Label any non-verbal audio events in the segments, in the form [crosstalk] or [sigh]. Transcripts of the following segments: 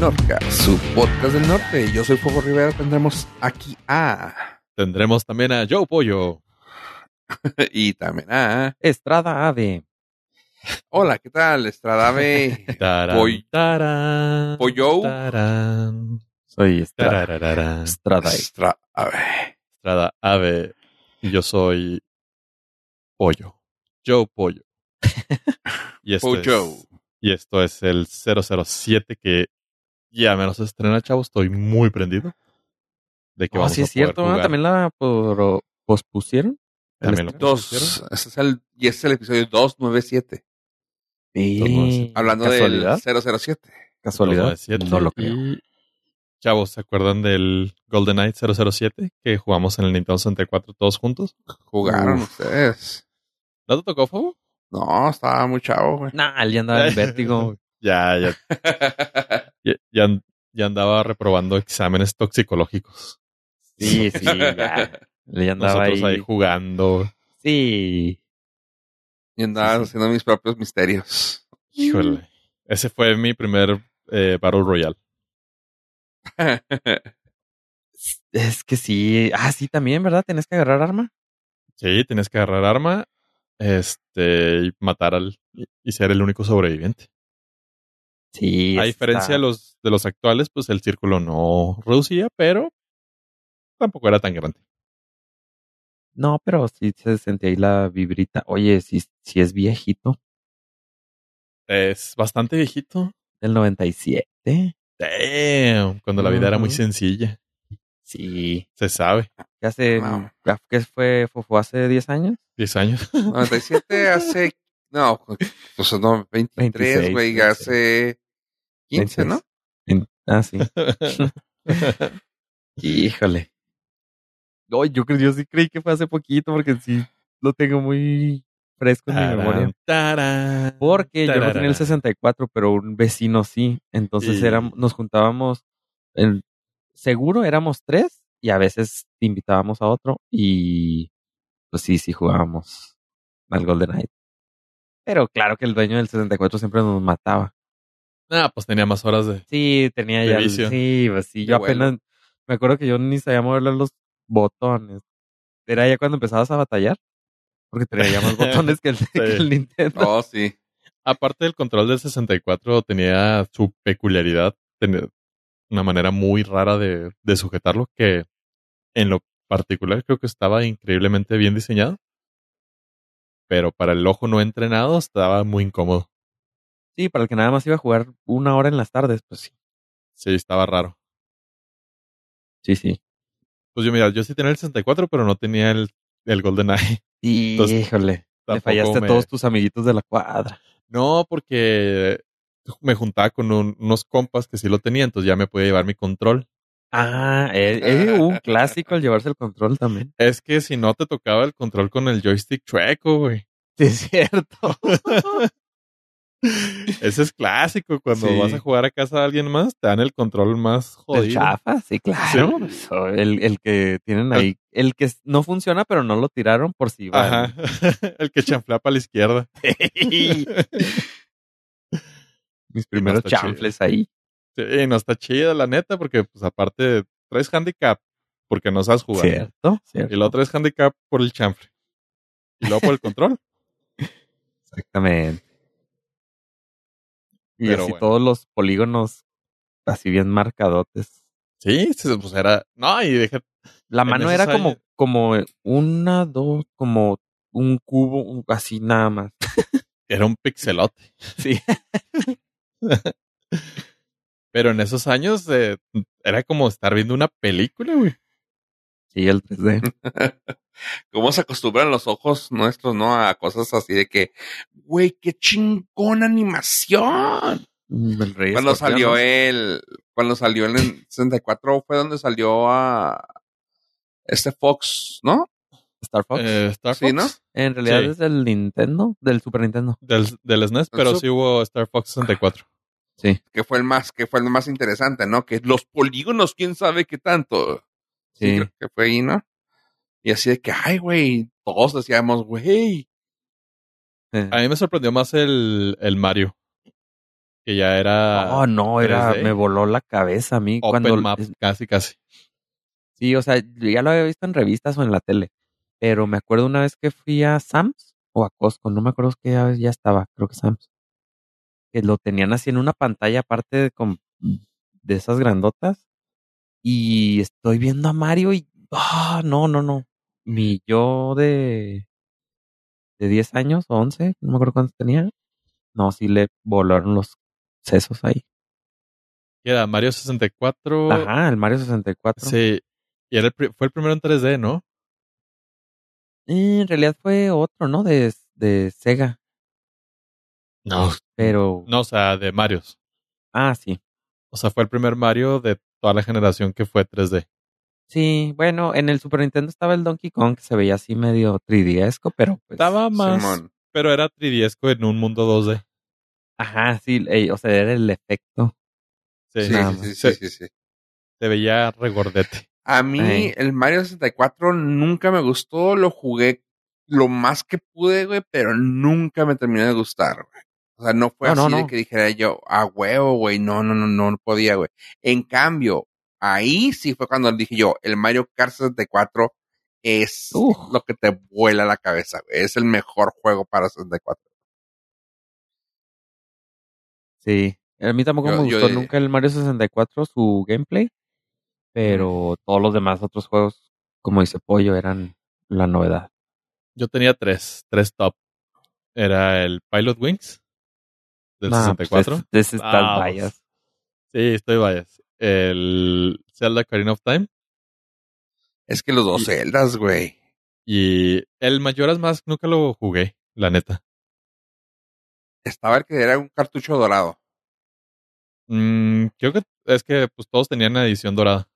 Norca, su podcast del norte. Yo soy Fuego Rivera. Tendremos aquí a. Tendremos también a Joe Pollo. [laughs] y también a. Estrada Ave. Hola, ¿qué tal? Estrada Ave. [laughs] Tarán, Poy- tarán, Pollo. tarán, Soy Estrada. Estrada Ave. Estrada Ave. Estrada Ave. Y yo soy Pollo. Joe Pollo. [laughs] Y esto, Pollo. es, y esto es el 007 que ya menos se estrena, chavo. Estoy muy prendido. De que Oh, vamos sí a es cierto. También la por- pospusieron. También lo Dos. Este es el, y este es el episodio 297. Sí. Hablando ¿Casualidad? del 007. Casualidad. 297. No lo creo. Y, chavos, ¿se acuerdan del GoldenEye 007 que jugamos en el Nintendo 64 todos juntos? Jugaron Uf. ustedes. ¿No te tocó, Fuego? No, estaba muy chavo, güey. Nah, él ya andaba en vértigo. [laughs] Ya, ya, [laughs] ya, ya an- ya andaba reprobando exámenes toxicológicos. Sí, sí, ya. Ya [laughs] andaba Nosotros ahí ahí. jugando. Sí. y andaba Sí, sí. haciendo mis propios misterios. Híjole. Ese fue mi primer eh, Battle Royale. [laughs] Es que sí. Ah, sí, también, ¿verdad? Tenés que agarrar arma. Sí, tienes que agarrar arma este, y matar al. y ser el único sobreviviente. Sí. A está- diferencia de los, de los actuales, pues el círculo no reducía, pero tampoco era tan grande. No, pero sí se sentía ahí la vibrita. Oye, sí, sí es viejito. Es bastante viejito. Del 97. Damn, cuando la vida era muy sencilla. Sí. Se sabe. ¿Qué hace? Wow. ¿Qué fue? ¿Fue, fue hace 10 años? 10 años. 97 hace. No, pues no, 23, 26, güey. 26. Hace 15, ¿no? En- ah, sí. [laughs] Híjole. No, yo, yo sí creí que fue hace poquito porque sí lo tengo muy fresco en mi memoria. Tarán, tarán, Porque yo no tenía el tararara. 64, pero un vecino sí. Entonces éramos, nos juntábamos, seguro éramos tres y a veces invitábamos a otro y pues sí, sí jugábamos al Golden Knight. Pero claro que el dueño del 64 siempre nos mataba. Ah, pues tenía más horas de. Sí, tenía De ya. vicio. Sí, pues sí, yo apenas. Me acuerdo que yo ni sabía moverle los botones. Era ya cuando empezabas a batallar. Porque tenía más botones [laughs] que el, que el Nintendo. Oh, sí. Aparte del control del 64, tenía su peculiaridad, tener una manera muy rara de, de sujetarlo, que en lo particular creo que estaba increíblemente bien diseñado. Pero para el ojo no entrenado estaba muy incómodo. Sí, para el que nada más iba a jugar una hora en las tardes, pues sí. Sí, estaba raro. Sí, sí. Pues yo, mira, yo sí tenía el 64, pero no tenía el, el GoldenEye. Y, [laughs] Entonces, híjole, le tampoco fallaste me- a todos tus amiguitos de la cuadra. No, porque me juntaba con un- unos compas que sí lo tenían, entonces ya me podía llevar mi control. Ah, eh, eh, un clásico al llevarse el control también. Es que si no te tocaba el control con el joystick chueco, güey. Sí, es cierto. [laughs] [laughs] [laughs] Ese es clásico. Cuando Sí. vas a jugar a casa de alguien más, te dan el control más El jodido. chafa, sí, claro. Sí. El, el que tienen ahí, el que no funciona, pero no lo tiraron por si va. Ajá. [laughs] el que chanflea para la izquierda. [laughs] Mis primeros chido. chanfles ahí. Sí, no está chido, la neta, porque pues aparte traes handicap porque no sabes jugar. ¿Cierto? ¿Cierto? Y lo otro es handicap por el chanfle. Y luego por el control. Exactamente. Y Pero así bueno. todos los polígonos así bien marcadotes. Sí, pues era. No, y dije, La mano era como, como una, dos, como un cubo, un- así nada más. era un pixelote. [laughs] Sí. [laughs] Pero en esos años eh, era como estar viendo una película, güey. Sí, el 3D. [laughs] ¿Cómo se acostumbran los ojos nuestros, no? A cosas así de que, güey, qué chingón animación. Mm, El rey Cuando escorpión, salió el, cuando salió en el 64 fue donde salió a este Fox, ¿no? Star Fox. Eh, Star Sí, Fox. ¿no? en realidad sí. es del Nintendo, del Super Nintendo. Del, del SNES, pero Eso- sí hubo Star Fox 64. Sí. Que fue el más, que fue el más interesante, ¿no? Que los polígonos, quién sabe qué tanto. Sí, Sí. creo que fue ahí, ¿no? Y así de que, ay, güey, todos decíamos, güey. Eh, A mí me sorprendió más el, el Mario. que ya era Oh, no, era, 3D. me voló la cabeza a mí open cuando map, casi, casi. Sí, o sea, yo ya lo había visto en revistas o en la tele. Pero me acuerdo una vez que fui a Sam's o a Costco, no me acuerdo qué ya, ya estaba, creo que Sam's. Que lo tenían así en una pantalla aparte de, con- de esas grandotas. Y estoy viendo a Mario y. Ah, no, no, no. Mi yo de. de 10 años o 11, no me acuerdo cuántos tenía. No, sí le volaron los sesos ahí. Y Era Mario 64. Ajá, el Mario 64. Sí. Y era el fue el primero en 3D, ¿no? Eh, En realidad fue otro, ¿no? De, de Sega. No. Pero. No, o sea, de Marios. Ah, sí. O sea, fue el primer Mario de toda la generación que fue 3D. Sí, bueno, en el Super Nintendo estaba el Donkey Kong que se veía así medio 3D-esco, pero pues. Estaba más, Simón. pero era 3 en un mundo 2D. Ajá, sí, o sea, era el efecto. Sí, Sí, sí, sí, Se, sí, sí, sí. se veía regordete. A mí Ey. el Mario 64 nunca me gustó, lo jugué lo más que pude, güey, pero nunca me terminó de gustar, güey. O sea, no fue No, no, así de que dijera yo, a huevo, güey, no, no, no, no, no podía, güey. En cambio, ahí sí fue cuando dije yo, el Mario Kart 64 es Uf. lo que te vuela la cabeza, güey. Es el mejor juego para 64. Sí. A mí tampoco Yo- me gustó nunca el Mario 64, su gameplay, pero todos los demás otros juegos, como dice Pollo, eran la novedad. Yo tenía tres, tres top. Era el Pilot Wings del Nah, 64. Pues, es, es estas Ah, vallas. Sí, estoy bias. El Zelda Ocarina of Time. Es que los dos Y- celdas, güey. Y el Majora's Mask nunca lo jugué, la neta. Estaba el que era un cartucho dorado. Mm, creo que es que pues todos tenían la edición dorada.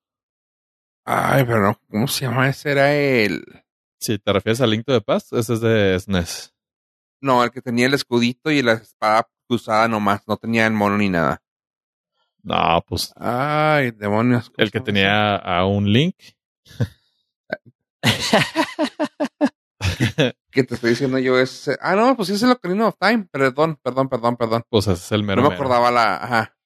Ay, pero no, ¿cómo se llama? Ese era el... Si te refieres a Link to the Past, ese es de E SNES. No, el que tenía el escudito y la espada cruzada nomás, no tenía el mono ni nada. No, pues Ay, demonios. ¿cómo el que tenía a un Link. [laughs] Que te estoy diciendo yo es... Ah, no, pues sí es el Ocarina of Time. Perdón, perdón, perdón, perdón. pues ese es el mero no me mero. acordaba la... Ajá.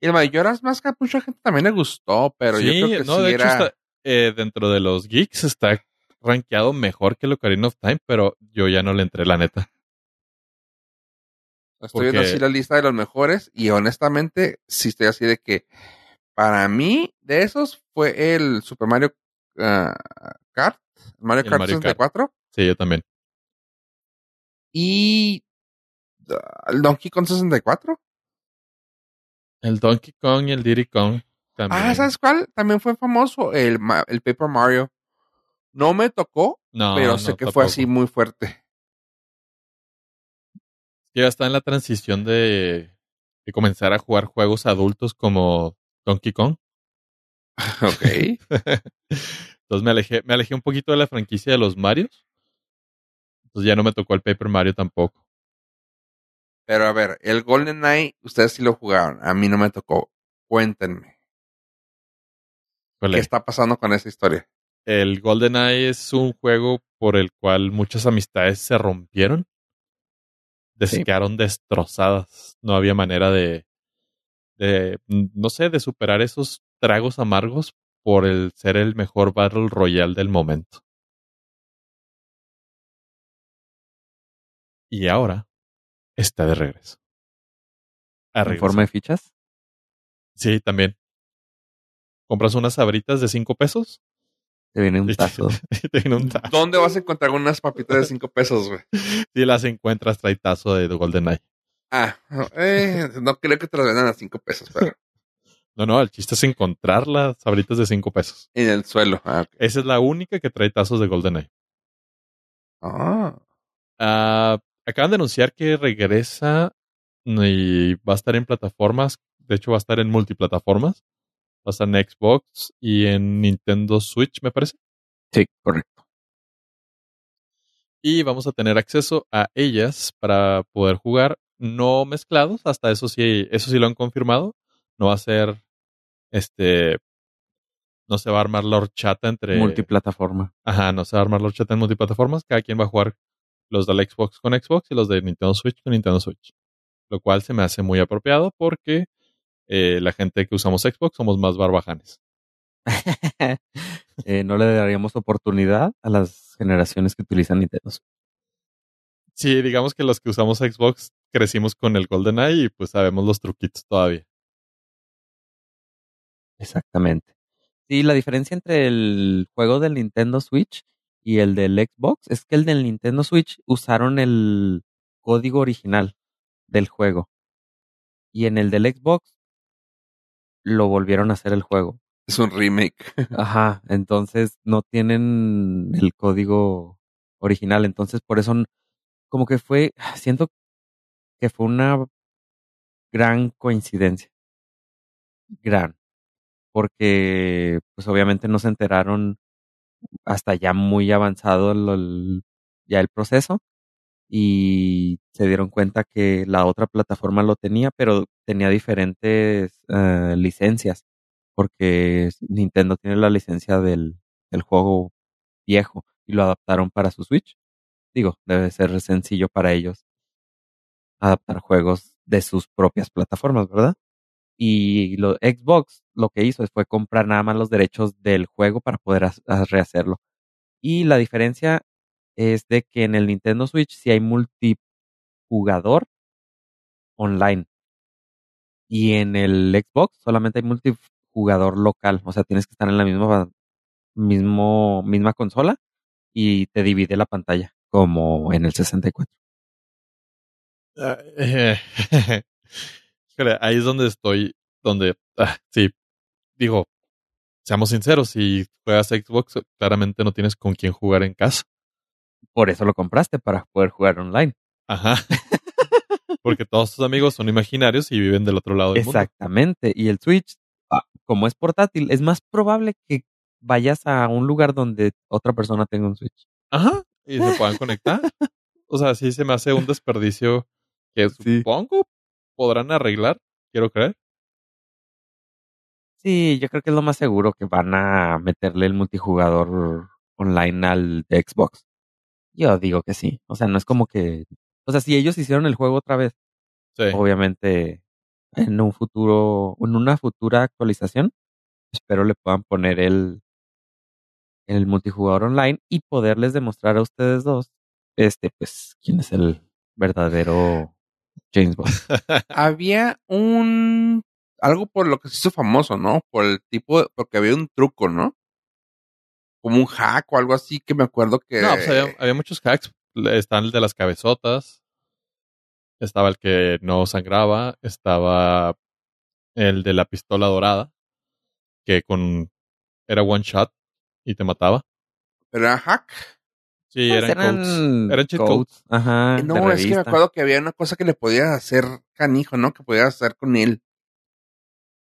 Y el Majora's Mask a mucha gente también le gustó, pero yo creo que no, sí de hecho era... está, eh, dentro de los geeks está rankeado mejor que el Ocarina of Time, pero yo ya no le entré la neta. Estoy viendo así la lista de los mejores y honestamente sí estoy así de que para mí de esos fue el Super Mario ah, Kart, Mario Kart Mario Kart. 64 Sí, yo también. y ah, el Donkey Kong 64. El Donkey Kong y el Diddy Kong también. Ah, ¿sabes cuál? También fue famoso el, el Paper Mario. No me tocó, No, pero no, sé que tampoco. fue así muy fuerte. Ya está en la transición de, de comenzar a jugar juegos adultos como Donkey Kong. [laughs] ok. Entonces me alejé, me alejé un poquito de la franquicia de los Marios. Entonces ya no me tocó el Paper Mario tampoco. Pero a ver, el Golden Knight, ustedes sí lo jugaron. A mí no me tocó. Cuéntenme. ¿Qué está pasando con esa historia? El GoldenEye es un juego por el cual muchas amistades se rompieron. Des- Sí. Quedaron destrozadas. No había manera de, de, no sé, de superar esos tragos amargos por el ser el mejor Battle Royale del momento. Y ahora está de regreso. A ¿En forma de fichas? Sí, también. Compras unas sabritas de 5 pesos Te viene un [laughs] tazo. te viene un tazo. ¿Dónde vas a encontrar unas papitas de 5 pesos, güey? Si las encuentras, trae tazo de GoldenEye. Ah, eh, no creo que te las vendan a 5 pesos, pero [laughs] No, no, el chiste es encontrar las sabritas de 5 pesos. en el suelo. Ah, ok. Esa es la única que trae tazos de GoldenEye. Ah, Ah, acaban de anunciar que regresa y va a estar en plataformas. De hecho, va a estar en multiplataformas. Va a estar en Xbox y en Nintendo Switch, me parece. Sí, correcto. Y vamos a tener acceso a ellas para poder jugar no mezclados. Hasta eso sí, eso sí lo han confirmado. No va a ser este. No se va a armar la horchata entre. Multiplataforma. Ajá, no se va a armar la horchata en multiplataformas. Cada quien va a jugar los del Xbox con Xbox y los de Nintendo Switch con Nintendo Switch. lo cual se me hace muy apropiado porque eh, la gente que usamos Xbox somos más barbajanes. [laughs] Eh, no le daríamos oportunidad a las generaciones que utilizan Nintendo. Sí, digamos que los que usamos Xbox crecimos con el GoldenEye y pues sabemos los truquitos todavía. Exactamente. Sí, la diferencia entre el juego del Nintendo Switch y el del Xbox es que el del Nintendo Switch usaron el código original del juego. Y en el del Xbox lo volvieron a hacer el juego. Es un remake. [laughs] Ajá, entonces no tienen el código original, entonces por eso como que fue, siento que fue una gran coincidencia. Gran. Porque pues obviamente no se enteraron hasta ya muy avanzado el- el- ya el proceso y se dieron cuenta que la otra plataforma lo tenía, pero tenía diferentes eh, licencias, porque Nintendo tiene la licencia del, juego viejo y lo adaptaron para su Switch. Digo, debe ser sencillo para ellos adaptar juegos de sus propias plataformas, ¿verdad? Y lo, Xbox lo que hizo fue comprar nada más los derechos del juego para poder rehacerlo. Y la diferencia es de que en el Nintendo Switch sí hay multijugador online. Y en el Xbox solamente hay multijugador local. O sea, tienes que estar en la misma, mismo, misma consola y te divide la pantalla, como en el 64. Ah, eh, [laughs] ahí es donde estoy, donde, ah, sí, digo, seamos sinceros, si juegas Xbox, claramente no tienes con quién jugar en casa. Por eso lo compraste, para poder jugar online. Ajá. [laughs] Porque todos tus amigos son imaginarios y viven del otro lado del mundo. Exactamente. Y el Switch, ah, como es portátil, es más probable que vayas a un lugar donde otra persona tenga un Switch. Ajá. Y se puedan [laughs] conectar. O sea, sí se me hace un desperdicio que Sí. supongo podrán arreglar, quiero creer. Sí, yo creo que es lo más seguro que van a meterle el multijugador online al de Xbox. Yo digo que sí. O sea, no es como que. O sea, si ellos hicieron el juego otra vez, Sí. obviamente en un futuro, en una futura actualización, espero le puedan poner el, el multijugador online y poderles demostrar a ustedes dos, este, pues, quién es el verdadero James Bond. [laughs] Había un algo por lo que se hizo famoso, ¿no? Por el tipo, de- porque había un truco, ¿no? Como un hack o algo así que me acuerdo que. No, pues había, había muchos hacks. Está el de las cabezotas. Estaba el que no sangraba. Estaba el de la pistola dorada. Que con era one shot y te mataba. Pero era hack. Sí, Pues eran, codes. Eran cheat codes. Ajá. no, es que me acuerdo que había una cosa que le podías hacer canijo, ¿no? Que podías hacer con él.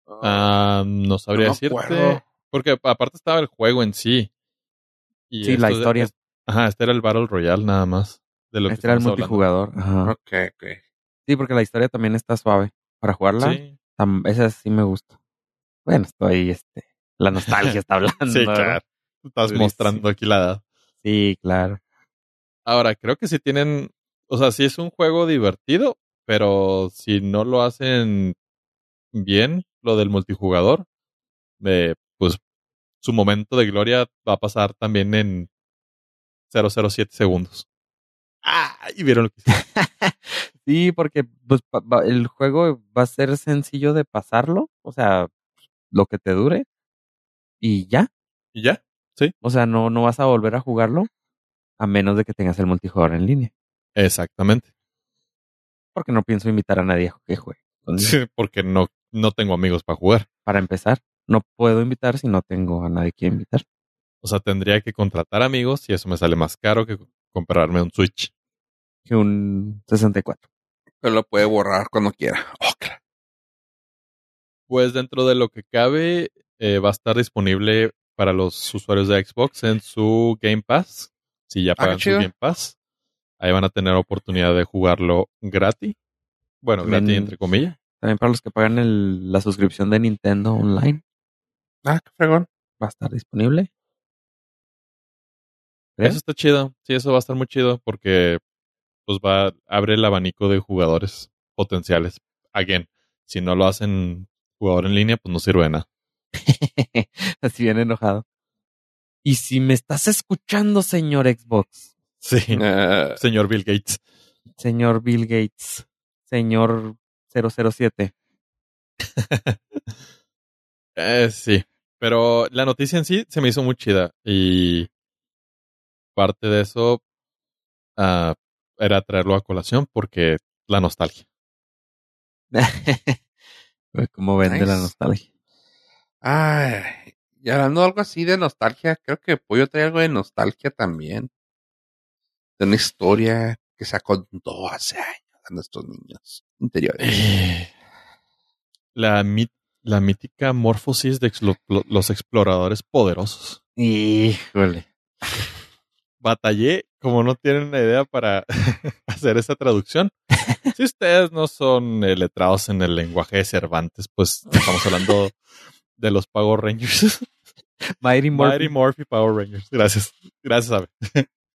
Ah, no sabría me decirte. acuerdo. Porque aparte estaba el juego en sí. Y Sí, la historia. es- ajá, este era el Battle Royale nada más. De lo que Este era el hablando. multijugador. Ajá. Ok, ok. Sí, porque la historia también está suave. Para jugarla, Sí, tam- esa sí me gusta. Bueno, estoy, este, la nostalgia está [laughs] hablando. sí, claro. Estás Durísimo. mostrando aquí la edad. Sí, claro. Ahora, creo que sí tienen, o sea, sí es un juego divertido, pero si no lo hacen bien, lo del multijugador, eh, pues su momento de gloria va a pasar también en 007 segundos. Ah, y vieron lo que. [laughs] Sí, porque pues, el juego va a ser sencillo de pasarlo, o sea, lo que te dure y ya. Y ya, O sea, no, no vas a volver a jugarlo a menos de que tengas el multijugador en línea. exactamente. Porque no pienso invitar a nadie a que juegue. Sí, porque no, no tengo amigos para jugar. Para empezar, no puedo invitar si no tengo a nadie que invitar. O sea, tendría que contratar amigos y eso me sale más caro que comprarme un Switch. Que un 64. Pero lo puede borrar cuando quiera. Oh, claro. Pues dentro de lo que cabe, eh, va a estar disponible para los usuarios de Xbox en su Game Pass. Si ya Ah, pagan su. Game Pass, ahí van a tener oportunidad de jugarlo gratis. Bueno, También- gratis entre comillas. También para los que pagan el- la suscripción de Nintendo Online, Ah, qué fregón. va a estar disponible. Eso está chido. Sí, eso va a estar muy chido porque pues va abre el abanico de jugadores. potenciales. Again, si no lo hacen jugador en línea, pues no sirve de nada. [laughs] Así bien enojado. Y si me estás escuchando, señor Xbox, Sí. Ah, Señor Bill Gates. señor Bill Gates, señor 007. [laughs] Eh, sí. Pero la noticia en sí se me hizo muy chida. Y parte de eso ah, era traerlo a colación porque la nostalgia. [laughs] Como vende la nostalgia. Ay, y hablando de algo así de nostalgia, creo que Pollo trae algo de nostalgia también. De una historia que se contó hace años a nuestros niños interiores. Eh, La, mit- la mítica morfosis de los exploradores poderosos. Híjole. Batallé, como no tienen una idea, para [laughs] hacer esa traducción. [laughs] Si ustedes no son eh, letrados en el lenguaje de Cervantes, pues estamos hablando de los Power Rangers. [laughs] Mighty Morphin. Mighty Morphy Power Rangers. Gracias. Gracias, Abe.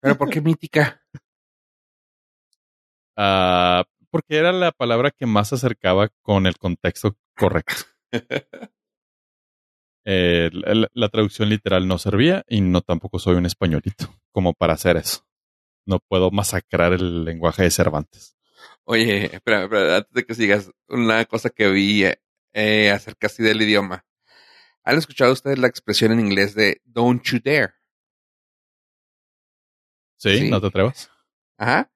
Pero ¿por qué mítica? Ah, porque era la palabra que más se acercaba con el contexto correcto. [laughs] Eh, la, traducción literal no servía y no tampoco soy un españolito [laughs] como para hacer eso. No puedo masacrar el lenguaje de Cervantes. Oye, espera, espera, antes de que sigas, una cosa que vi eh, eh, acerca así del idioma. ¿Han escuchado ustedes la expresión en inglés de don't you dare? ¿Sí? Sí. ¿No te atrevas? Ajá.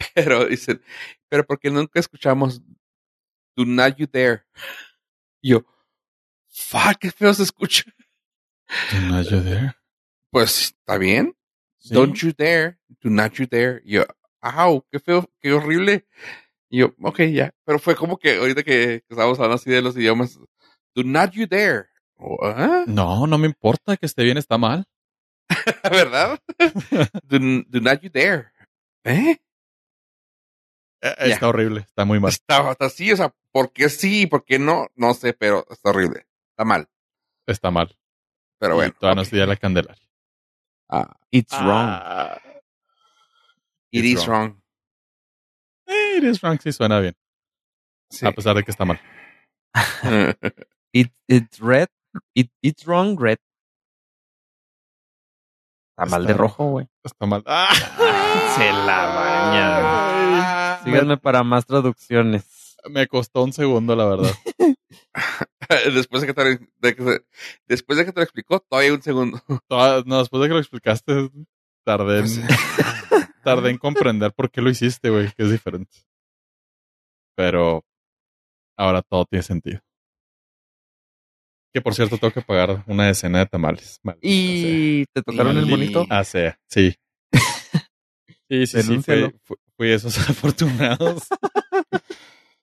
[laughs] Pero dicen, pero porque nunca escuchamos do not you dare. Y yo, fuck, qué feo se escucha. Do not you dare. Pues está bien. Sí. Don't you dare, do not you dare. Y yo, au, qué feo, qué horrible. Y yo, ok, ya. Pero fue como que ahorita que, que estábamos hablando así de los idiomas, do not you dare. Oh, ¿ah? [laughs] No, no me importa que esté bien, está mal. ¿Verdad? [laughs] [laughs] do, do not you dare. ¿Eh? Eh. Está horrible, está muy mal. Está, está así, o sea, ¿por qué sí? ¿Por qué no? No sé, pero está horrible. Está mal. Está mal. Pero Y bueno. todavía no ok. estudia la Candelaria. Ah, It's wrong. Ah, it It's is wrong. it is wrong, sí suena bien. Sí. A pesar de que está mal. [laughs] It, it's red. It, it's wrong, red. Está mal de rojo, güey. Está mal. ¡Ah! Se la baña. Síganme para más traducciones. Me costó un segundo, la verdad. [laughs] [laughs] después de que te de que después de que te lo explicó, todavía un segundo. [laughs] No, después de que lo explicaste, tardé en, tardé en comprender por qué lo hiciste, güey, que es diferente. Pero ahora todo tiene sentido. Que por cierto, tengo que pagar una decena de tamales. Maldita Y te tocaron el monito. Ah, sea, sí. Sí, sí, sí, fui, fui- esos [laughs] afortunados.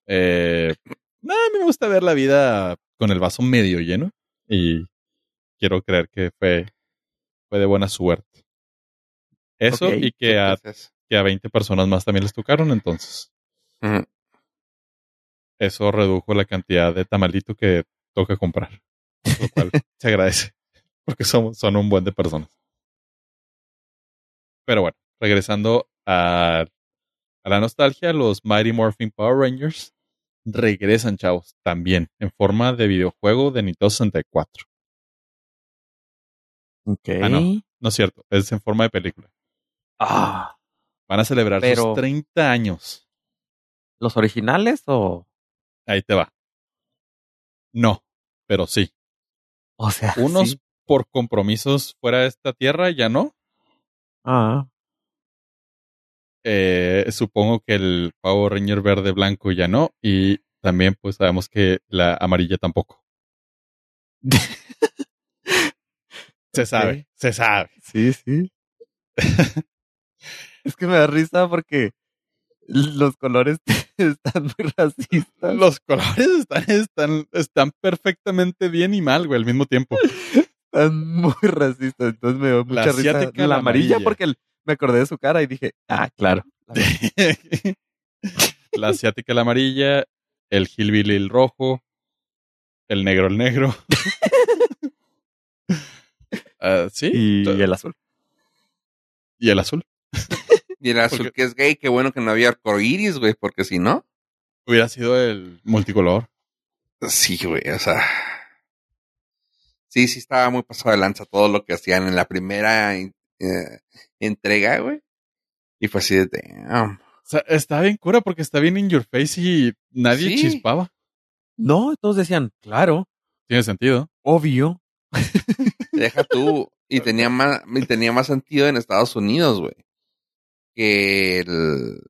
eh, no, a mí me gusta ver la vida con el vaso medio lleno y quiero creer que fue, fue de buena suerte. Eso y que a, que a 20 personas más también les tocaron, entonces eso redujo la cantidad de tamalito que toca comprar. Lo cual [laughs] se agradece porque somos, son un buen de personas. Pero bueno, regresando a, a la nostalgia, los Mighty Morphin Power Rangers regresan, chavos, también en forma de videojuego de Nintendo 64. Ok. Ah, no. No es cierto, es en forma de película. Ah, Van a celebrar Pero- sus 30 años. ¿Los originales o...? Ahí te va. No, pero sí. O sea, Unos sí. por compromisos fuera de esta tierra ya no. Ah, Eh, supongo que el Power Ranger verde blanco ya no. Y también pues sabemos que la amarilla tampoco. [laughs] Se sabe, se sabe. sí, sí. [laughs] es que me da risa porque los colores [laughs] están muy racistas. Los colores están, están, están perfectamente bien y mal, güey, al mismo tiempo. Están muy racistas. Entonces me dio mucha La risa. la amarilla, amarilla. porque el- me acordé de su cara y dije, ah, claro. [laughs] la asiática, la amarilla, el hillbilly, el rojo, el negro, el negro. [laughs] Ah, sí, Y el azul. y el azul. Y el azul Porque- que es gay, qué bueno que no había arcoiris, güey, porque si no. Hubiera sido el multicolor. Sí, güey, o sea. Sí, sí estaba muy pasado de lanza todo lo que hacían en la primera eh, entrega, güey. Y fue así de damn. O sea, está bien cura porque está bien in your face y nadie Sí. chispaba. No, todos decían, claro, Tiene sentido. obvio. [laughs] [laughs] Deja tú. Y tenía más, y tenía más sentido en Estados Unidos, güey. Que el.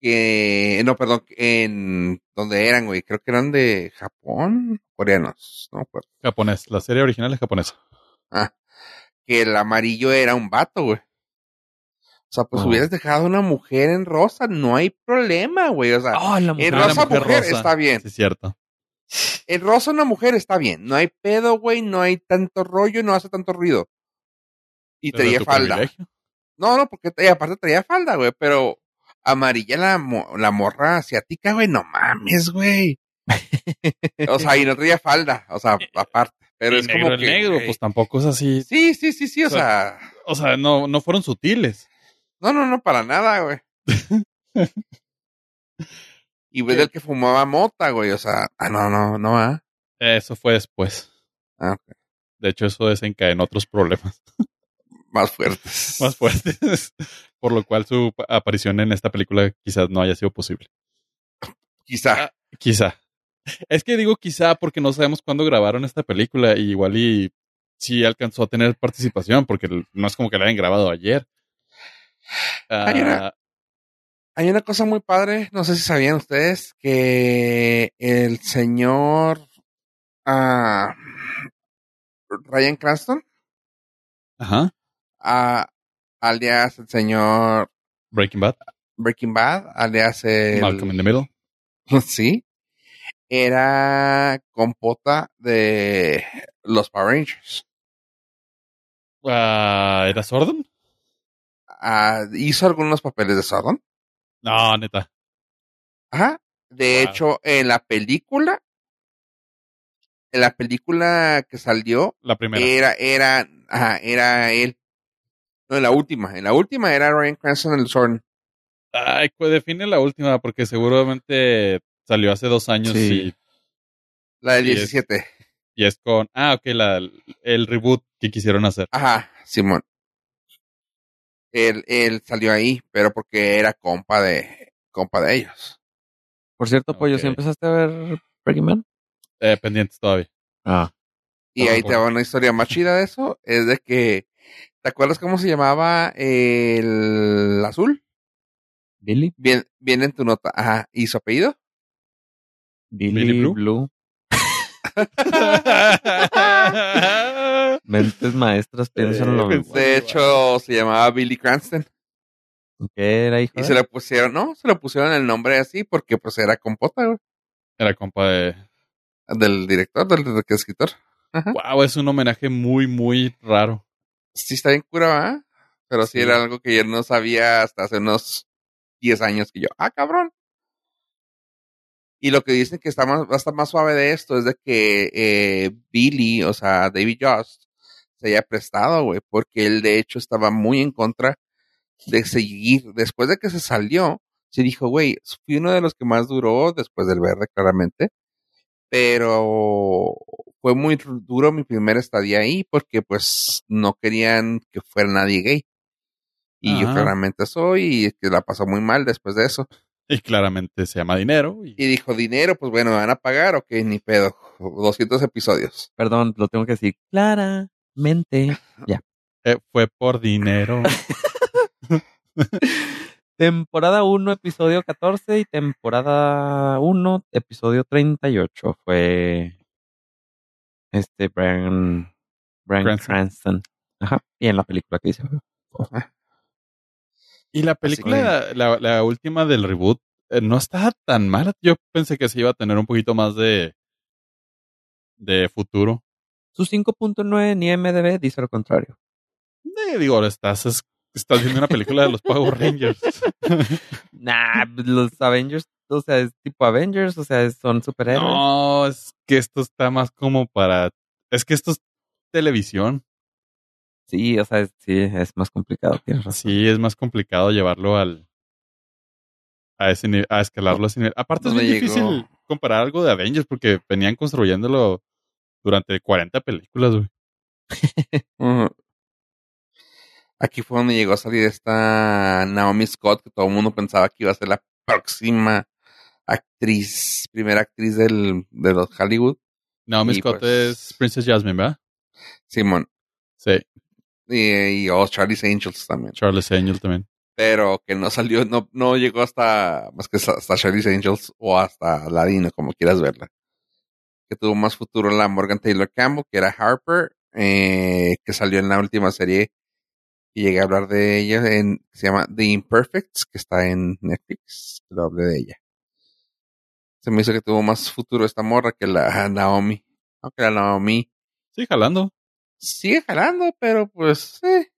Que. No, perdón, en. donde eran, güey. Creo que eran de Japón, coreanos, no me acuerdo. Japonés. La serie original es japonesa. Ah, que el amarillo era un vato, güey. O sea, pues Oh. hubieras dejado una mujer en rosa, no hay problema, güey. O sea, Ah, la en mujer. Era rosa mujer, está bien. Sí, es cierto. En rosa una mujer está bien. No hay pedo, güey, no hay tanto rollo, no hace tanto ruido. Y Pero traía falda. privilegio. No, no, porque aparte traía falda, güey, pero amarilla la, mo- la morra asiática, güey, no mames, güey. [laughs] O sea, y no traía falda, o sea, aparte. Pero Y es negro como el negro, pues tampoco es así. Sí, sí, sí, sí, o O sea, sea, O sea, no, no fueron sutiles. no, no, no, para nada, güey. [laughs] y ves el que fumaba mota, güey, o sea, ah, no, no, no, ah. Eso fue después. Ah, ok. De hecho, eso desencadenó otros problemas [laughs] Más fuertes. [laughs] más fuertes. Por lo cual su pa- aparición en esta película quizás no haya sido posible. Quizá. Ah, Quizá. Es que digo quizá porque no sabemos cuándo grabaron esta película y igual y sí alcanzó a tener participación porque no es como que la hayan grabado ayer. Hay una- Ah, Hay una cosa muy padre, no sé si sabían ustedes, que el señor ah, Ryan Cranston, ajá. ah, alias el señor Breaking Bad. Breaking Bad, alias el... Malcolm in the Middle. [laughs] Sí, era compota de los Power Rangers. Ah, ¿Era Sordon? Ah, hizo algunos papeles de Sordon. No, neta. Ajá. De Wow. hecho, en la película, en la película que salió, La primera. Era, era, ajá, era él. No, en la última. En la última era Ryan Cranston el Zorn. Ay, pues define la última porque seguramente salió hace dos años Sí. La del es- 17. y, y es con... Ah, ok, la, el reboot que quisieron hacer. Ajá, Simón. Él, él salió ahí, pero porque era compa de, compa de ellos. Por cierto, Pollo, ¿sí empezaste a ver Breaking? Eh, pendientes todavía. Ah. Y Ah, ahí te va una historia más chida de eso. Es de que, ¿te acuerdas cómo se llamaba el azul? Billy. Bien, viene en tu nota. Ajá. ¿Y su apellido? Billy, Billy Blue. Blue. [laughs] Mentes maestras piensan lo Eh, mismo. De hecho, se llamaba Billy Cranston. ¿Qué era, hijo? Y de? se le pusieron, no, se le pusieron el nombre así porque pues era compota, güey. Era compa de... Del director, del, del escritor. Ajá. Wow, es un homenaje muy, muy raro. Sí está bien cura, ¿verdad? Pero sí, Sí. era algo que yo no sabía hasta hace unos 10 años que yo, ah, cabrón. Y lo que dicen que está más, va a estar más suave de esto es de que eh, Billy, o sea, David Jost, se haya prestado, güey, porque él de hecho estaba muy en contra de seguir. Después de que se salió, se dijo, güey, fui uno de los que más duró después del verde, claramente. Pero fue muy duro mi primera estadía ahí porque pues no querían que fuera nadie gay. Y yo claramente soy y que la pasó muy mal después de eso. Y claramente se llama dinero. Y, Y dijo, dinero, pues bueno, ¿me van a pagar? Ok, ni pedo. [laughs] 200 episodios. Perdón, lo tengo que decir claramente. [laughs] eh, fue por dinero. [laughs] Temporada 1, episodio 14 y temporada 1, episodio 38 fue este Brian, Brian Cranston. Cranston. Ajá. Y en la película que dice. Y la película, la, la última del reboot, eh, no estaba tan mala. Yo pensé que se iba a tener un poquito más de, de futuro. Su 5.9 ni MDB dice lo contrario. Eh, digo, ahora estás, es- estás viendo una película de los Power Rangers. [laughs] Nah, pues, los Avengers, o sea, es tipo Avengers, o sea, son superhéroes. no, es que esto está más como para... Es que esto es televisión. Sí, o sea, sí, es más complicado, tienes razón. Sí, es más complicado llevarlo al a ese ni- a escalarlo a ese nivel. Aparte es ¿Dónde bien llegó? difícil comparar algo de Avengers porque venían construyéndolo durante 40 películas, güey. [laughs] Aquí fue donde llegó a salir esta Naomi Scott, que todo el mundo pensaba que iba a ser la próxima actriz, primera actriz del, de los Hollywood. Naomi Y, Scott pues, es Princess Jasmine, ¿verdad? Simón. Sí, Y, y oh, Charlie's Angels también. Charles Angel también. Pero que no salió, no, no llegó hasta, más que hasta Charlie's Angels o hasta Ladino, como quieras verla. Que tuvo más futuro la Morgan Taylor Campbell, que era Harper, eh, que salió en la última serie y llegué a hablar de ella en, que se llama The Imperfects, que está en Netflix. Lo hablé de ella. Se me hizo que tuvo más futuro esta morra que la Naomi. Aunque la Naomi Sí, jalando. Sigue jalando, pero pues, eh,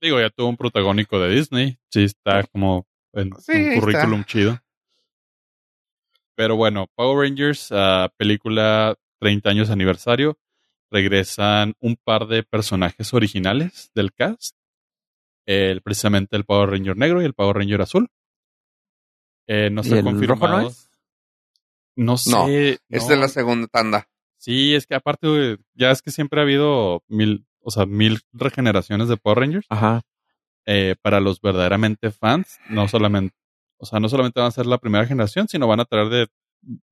Digo, ya tuvo un protagónico de Disney. Sí, está como en Sí, un está. currículum chido. Pero bueno, Power Rangers, ah, película 30 años aniversario. Regresan un par de personajes originales del cast. El, precisamente el Power Ranger negro y el Power Ranger azul. Eh, no ¿Y se ha confirmado. no es? No sé. es no. de la segunda tanda. Sí, es que aparte, ya es que siempre ha habido mil, o sea, mil regeneraciones de Power Rangers. Ajá. eh, para los verdaderamente fans, no solamente, o sea, no solamente van a ser la primera generación, sino van a traer de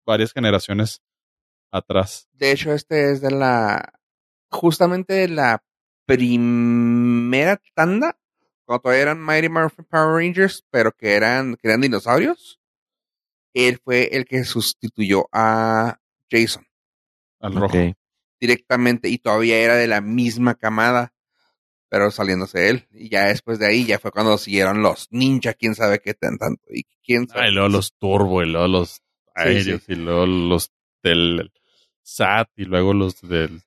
varias generaciones atrás. De hecho, este es de la. Justamente de la primera tanda. Cuando todavía eran Mighty Morphin Power Rangers, pero que eran, que eran dinosaurios. Él fue el que sustituyó a Jason Al rojo. directamente y todavía era de la misma camada, pero saliéndose él. Y ya después de ahí ya fue cuando siguieron los ninja, quién sabe qué tan tanto. Y quién sabe. Ah, y luego los turbo, y luego los aéreos, sí. y luego los del SAT, y luego los del.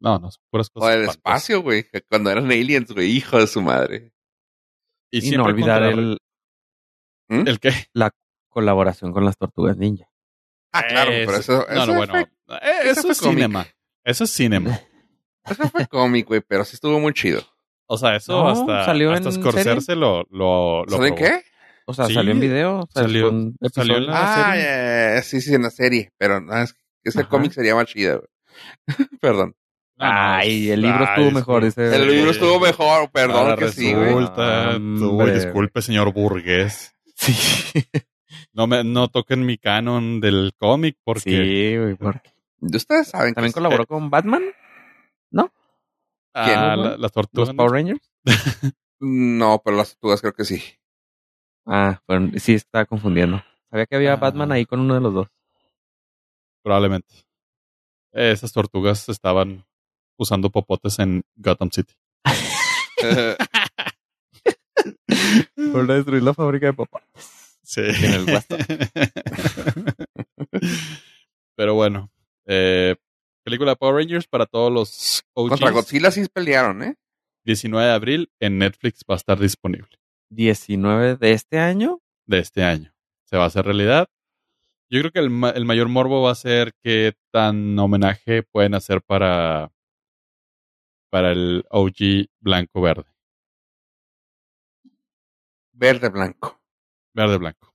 No, no, puras o cosas. del espantosas. espacio, güey, cuando eran aliens, güey, hijo de su madre. Y, Y siempre no olvidar el, ¿Mm? ¿El qué? la colaboración con las tortugas ninja. Ah, claro, pero eso, No, no, bueno. Fue, eh, eso es cinema. Eso es cinema. [laughs] eso fue cómic, güey, pero sí estuvo muy chido. O sea, eso No, hasta, salió hasta en Scorsese lo, lo, lo ¿Saben probó. qué? O sea, Sí, salió en video. salió- salió en la- Ah, serie? ya, ya, sí, sí, en la serie, pero no, es que ese cómic sería más chido, güey. [laughs] Perdón. No, no, Ay, el libro ay, estuvo mejor. disculpe. Dice, El libro estuvo mejor, perdón que sí, güey. resulta, tú, Hombre. disculpe, señor burgués. Sí. [laughs] No me, no toquen mi canon del cómic porque Sí, güey. porque- Ustedes saben También colaboró con Batman, ah, ¿Quién? la- las los tortugas. Power Rangers. No, pero las tortugas creo que sí. Ah, bueno, sí, estaba confundiendo. Sabía que había Ah. Batman ahí con uno de los dos. Probablemente. Esas tortugas estaban usando popotes en Gotham City. [laughs] Por destruir la fábrica de papá. Sí. En el. [laughs] Pero bueno, eh, película de Power Rangers para todos los OGs. Contra Godzilla sí pelearon, ¿eh? 19 de abril en Netflix va a estar disponible 19 de este año. de este año. Se va a hacer realidad. Yo creo que el, ma- el mayor morbo va a ser qué tan homenaje pueden hacer para, para el OG blanco verde. Verde blanco. Verde blanco.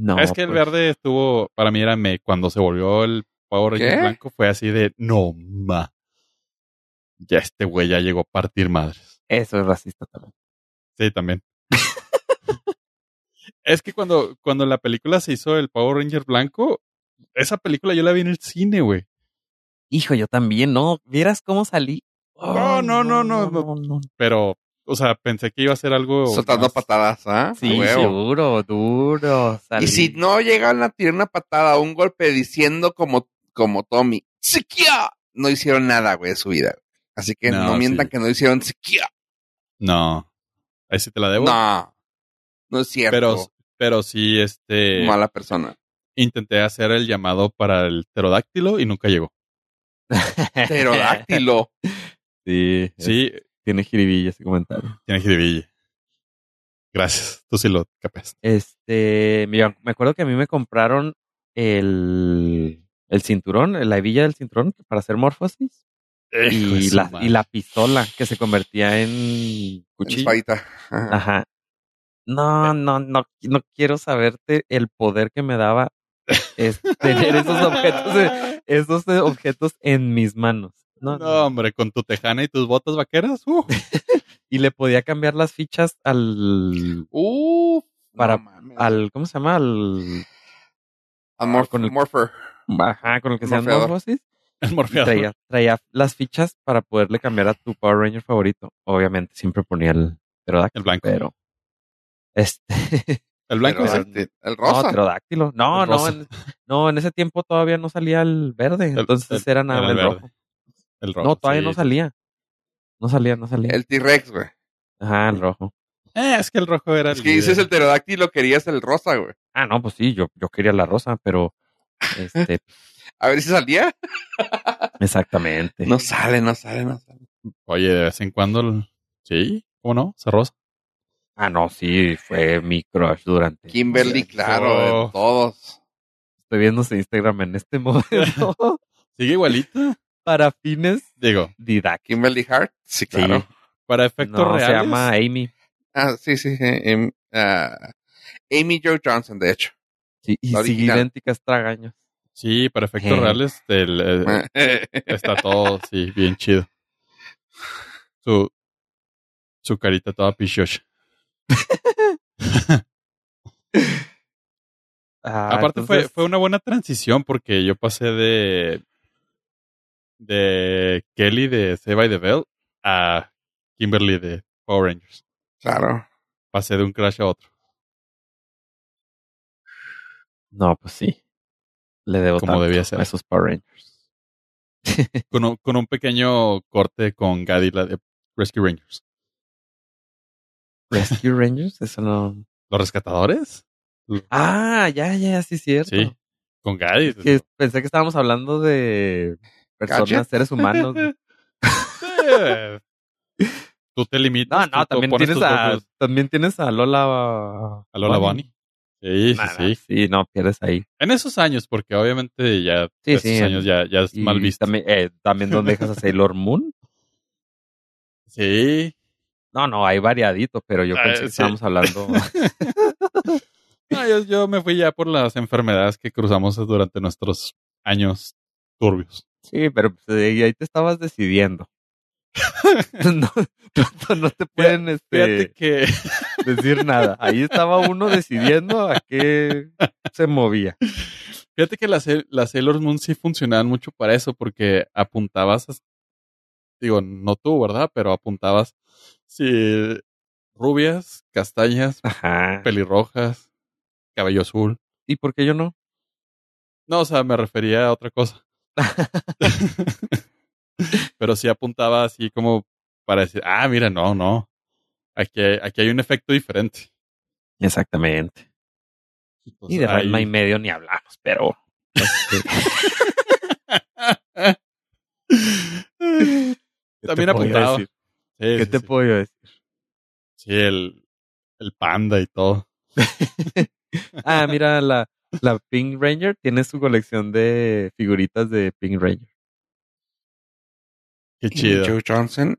No. es que el pues, verde estuvo, para mí era me, cuando se volvió el Power Ranger blanco, fue así de no ma. Ya este güey ya llegó a partir madres. Eso es racista también. Sí, también. es que cuando, cuando la película se hizo el Power Ranger blanco, esa película yo la vi en el cine, güey. Hijo, yo también, ¿no? ¿Vieras cómo salí? No, no, no, no, no. Pero, o sea, pensé que iba a ser algo. Soltando más- patadas, ¿ah? Sí, huevo. duro, duro. salí. Y si no llegan a tirar una patada o un golpe diciendo como, como Tommy, ¡Siquia! No hicieron nada, güey, de su vida. Así que no, No, mientan sí. que no hicieron Siquia. No. Ahí sí te la debo. No. No es cierto. pero, pero sí, este. Mala persona. Intenté hacer el llamado para el pterodáctilo y nunca llegó. [laughs] Pterodáctilo. [laughs] sí, Sí, tiene jiribilla ese comentario. [laughs] tiene jiribilla. Gracias. Tú sí lo capes. Este, mira, me acuerdo que a mí me compraron el, el cinturón, la hebilla del cinturón para hacer morfosis. Y la, y la pistola que se convertía en En cuchillo. espadita. Ajá. Ajá. No, no, no, no quiero saberte el poder que me daba es [laughs] tener esos objetos, de- esos eh, objetos en mis manos. No, No, no. hombre, con tu tejana y tus botas vaqueras. uh. [laughs] Y le podía cambiar las fichas al, Para- no al, ¿cómo se llama? Al, Al con el- Morpher. ajá, con el que sean morfosis. El traía, traía las fichas para poderle cambiar a tu Power Ranger favorito. Obviamente siempre ponía el pterodáctilo, El blanco. pero este [laughs] El blanco. Pterodáctilo. El no, rosa. pterodáctilo. No, El no, rosa. en, no, en ese tiempo todavía no salía el verde, El- entonces el- era nada el el rojo. El rojo. No, todavía sí. no salía. No salía, no salía. El T-Rex, güey. Ajá, el rojo. Eh, es que el rojo era Es el que dices el pterodáctilo, querías el rosa, güey. Ah, no, pues sí, yo, yo quería la rosa, pero este, [laughs] A ver si salía. exactamente. No sale, no sale, no sale. Oye, de vez en cuando. el- Sí, ¿cómo no? Se rosa. Ah, no, sí, fue mi crush durante. Kimberly, claro, de todos. Estoy viendo su Instagram en este [laughs] momento [laughs] Sigue igualita. Para fines Digo, didácticos. Kimberly Hart, sí, claro. para efectos No, reales. se llama Amy. Ah, sí, sí, sí. em, ah, Amy Jo Johnson, de hecho. Sí, y La sigue original. idéntica a Tragaños. Sí, para efectos Eh. reales. del, eh, [laughs] está todo, sí, bien chido. Su, su carita toda pichocha. [laughs] Ah, Aparte fue, fue una buena transición porque yo pasé de de Kelly de Save by the Bell a Kimberly de Power Rangers. claro. Pasé de un crash a otro. No, pues sí. Le debo Como tanto debía ser. a esos Power Rangers. [laughs] Con un, con un pequeño corte con Gaddy, la de Rescue Rangers. Rescue Rangers, eso no. ¿Los rescatadores? Ah, ya, ya, sí, cierto. Sí. Con Gaddy. Es que pensé que estábamos hablando de personas, seres humanos. [laughs] Tú te limitas. No, no, también tienes a, también tienes a Lola. a Lola Bunny. Sí, sí, Nah, sí. Sí, no, pierdes ahí. En esos años, porque obviamente ya Sí, esos sí, años ya, ya es mal visto. También, eh, también donde dejas a Sailor Moon. [laughs] Sí. No, no, hay variadito, pero yo Ah, pensé que sí. estábamos hablando. [laughs] No, yo, yo me fui ya por las enfermedades que cruzamos durante nuestros años turbios. Sí, pero pues, ahí te estabas decidiendo. [laughs] no, no, no te pueden este, que decir nada. Ahí estaba uno decidiendo a qué se movía. fíjate que las, las Sailor Moon sí funcionaban mucho para eso, porque apuntabas, a- digo, no tú, ¿verdad? Pero apuntabas si rubias, castañas, Ajá. pelirrojas, cabello azul. ¿Y por qué yo no? No, o sea, me refería a otra cosa. [laughs] Pero sí apuntaba así como para decir, ah, mira, no, no. Aquí, hay- aquí hay un efecto diferente. Exactamente. Y de Ranma y medio ni hablamos, pero. este, [laughs] [laughs] ¿qué te También apuntaba. decir? Sí, ¿Qué sí, te sí. puedo decir? Sí, el, el panda y todo. Ah, mira, la, la Pink Ranger tiene su colección de figuritas de Pink Ranger. Qué chido. Jo Johnson.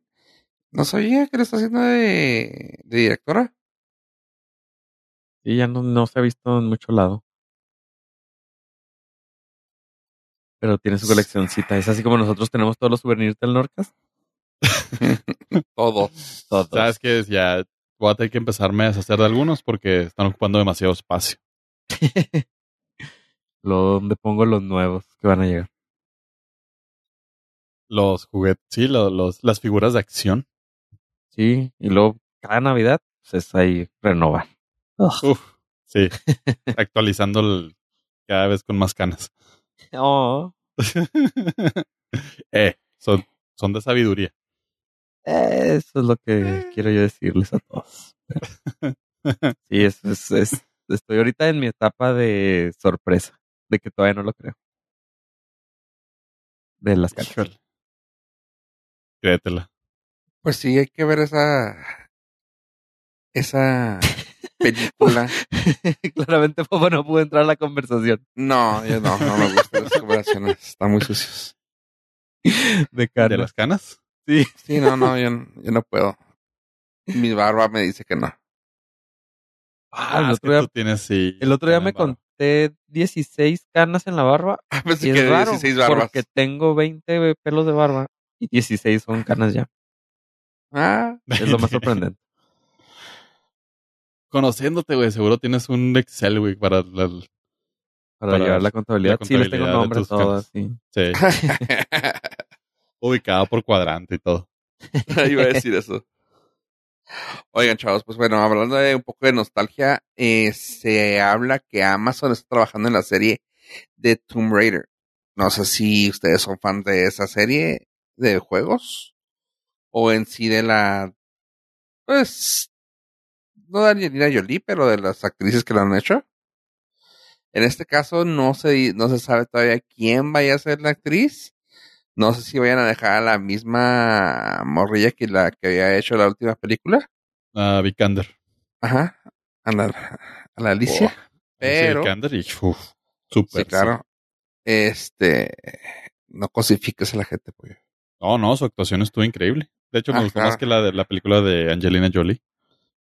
No sabía que lo está haciendo de, de directora. Y ya no, no se ha visto en mucho lado. Pero tiene su coleccioncita. Es así como nosotros tenemos todos los souvenirs del Norcas. [laughs] Todo. Todos. Sabes que ya voy a tener que empezarme a deshacer de algunos porque están ocupando demasiado espacio. [laughs] Lo, donde pongo los nuevos que van a llegar. Los juguetes, sí, lo- los, las figuras de acción. Sí, y luego cada Navidad, pues es ahí renovar. Uf, sí. [laughs] Actualizando el- cada vez con más canas. Oh, [laughs] eh, son, son de sabiduría. eso es lo que quiero yo decirles a todos. [laughs] Sí, es, es, es- estoy ahorita en mi etapa de sorpresa, de que todavía no lo creo. De las. Híjole. Créetela. Pues sí, hay que ver esa. Esa [laughs] película. [laughs] Claramente Popo no pudo entrar a la conversación. No, yo no, no me gustan las conversaciones. Están muy sucios. De ¿De las canas? Sí. Sí, no, no, yo, [laughs] yo no puedo. Mi barba me dice que no. Ah, el es otro día- tú tienes, sí, El otro día me en barba. conté 16 canas en la barba. [laughs] Ah, Pensé Y que es raro 16 barbas. porque tengo 20 pelos de barba y 16 son canas ya. Ah, [laughs] Es lo más sorprendente. [laughs] Conociéndote, güey, seguro tienes un Excel, güey, para la... Para, Para llevar la contabilidad. la sí, les tengo contabilidad de nombre tus todas. Sí. Sí, ubicado por cuadrante y todo. Iba a decir eso. Oigan, chavos, pues bueno, hablando de un poco de nostalgia, eh, se habla que Amazon está trabajando en la serie de Tomb Raider. No sé si ustedes son fans de esa serie de juegos o en sí de la, pues, no de Angelina Jolie, pero de las actrices que lo han hecho. En este caso no se, no se sabe todavía quién vaya a ser la actriz. No sé si vayan a dejar a la misma morrilla que la que había hecho la última película. Ah, Vikander. Ajá. A la, a la Alicia. Oh, pero, Vikander y uf, súper. sí, claro. Este, no cosifiques a la gente, pues. No, no, su actuación estuvo increíble. De hecho, me gustó Ajá. más que la de la película de Angelina Jolie.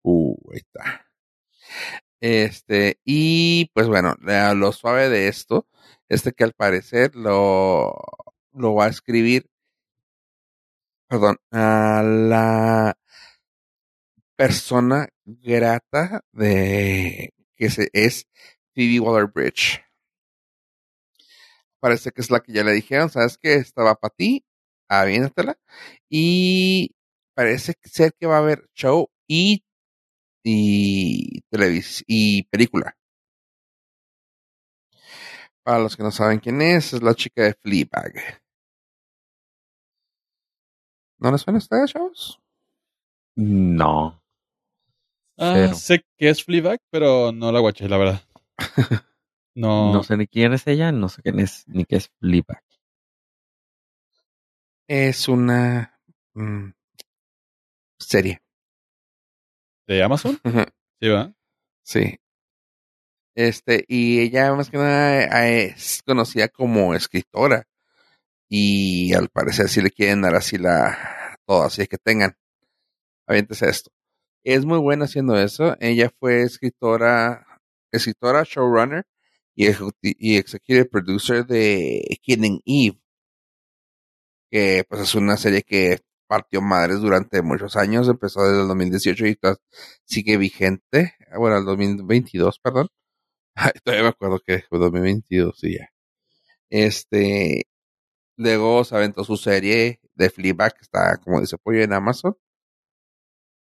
Uh, ahí está. Este, y pues bueno, lo suave de esto, este que al parecer lo, lo va a escribir, perdón, a la persona grata de que se, es Phoebe Waller-Bridge. Parece que es la que ya le dijeron, ¿sabes qué? Estaba para ti, aviéntatela. Y parece ser que va a haber show y y y película. Para los que no saben quién es, es la chica de Fleabag. ¿No les suena a ustedes, chavos? No. Ah, sé que es Fleabag, pero no la guaché, la verdad. [laughs] No, No sé ni quién es ella, no sé quién es, ni qué es Fleabag. Es una mm, serie. ¿De Amazon? Sí, ¿verdad? sí. Este, y ella más que nada eh, es conocida como escritora. Y al parecer sí le quieren dar así la todo, así que tengan. Aviéntese esto. Es muy buena haciendo eso. Ella fue escritora, escritora, showrunner y, y executive producer de Killing Eve. Que pues es una serie que partió madres durante muchos años. Empezó desde el 2018 y todavía sigue vigente. Bueno, el 2022, perdón. [laughs] Todavía me acuerdo que fue 2022, sí, ya. Este, luego se aventó su serie de Fleabag, que está, como dice Pollo, en Amazon.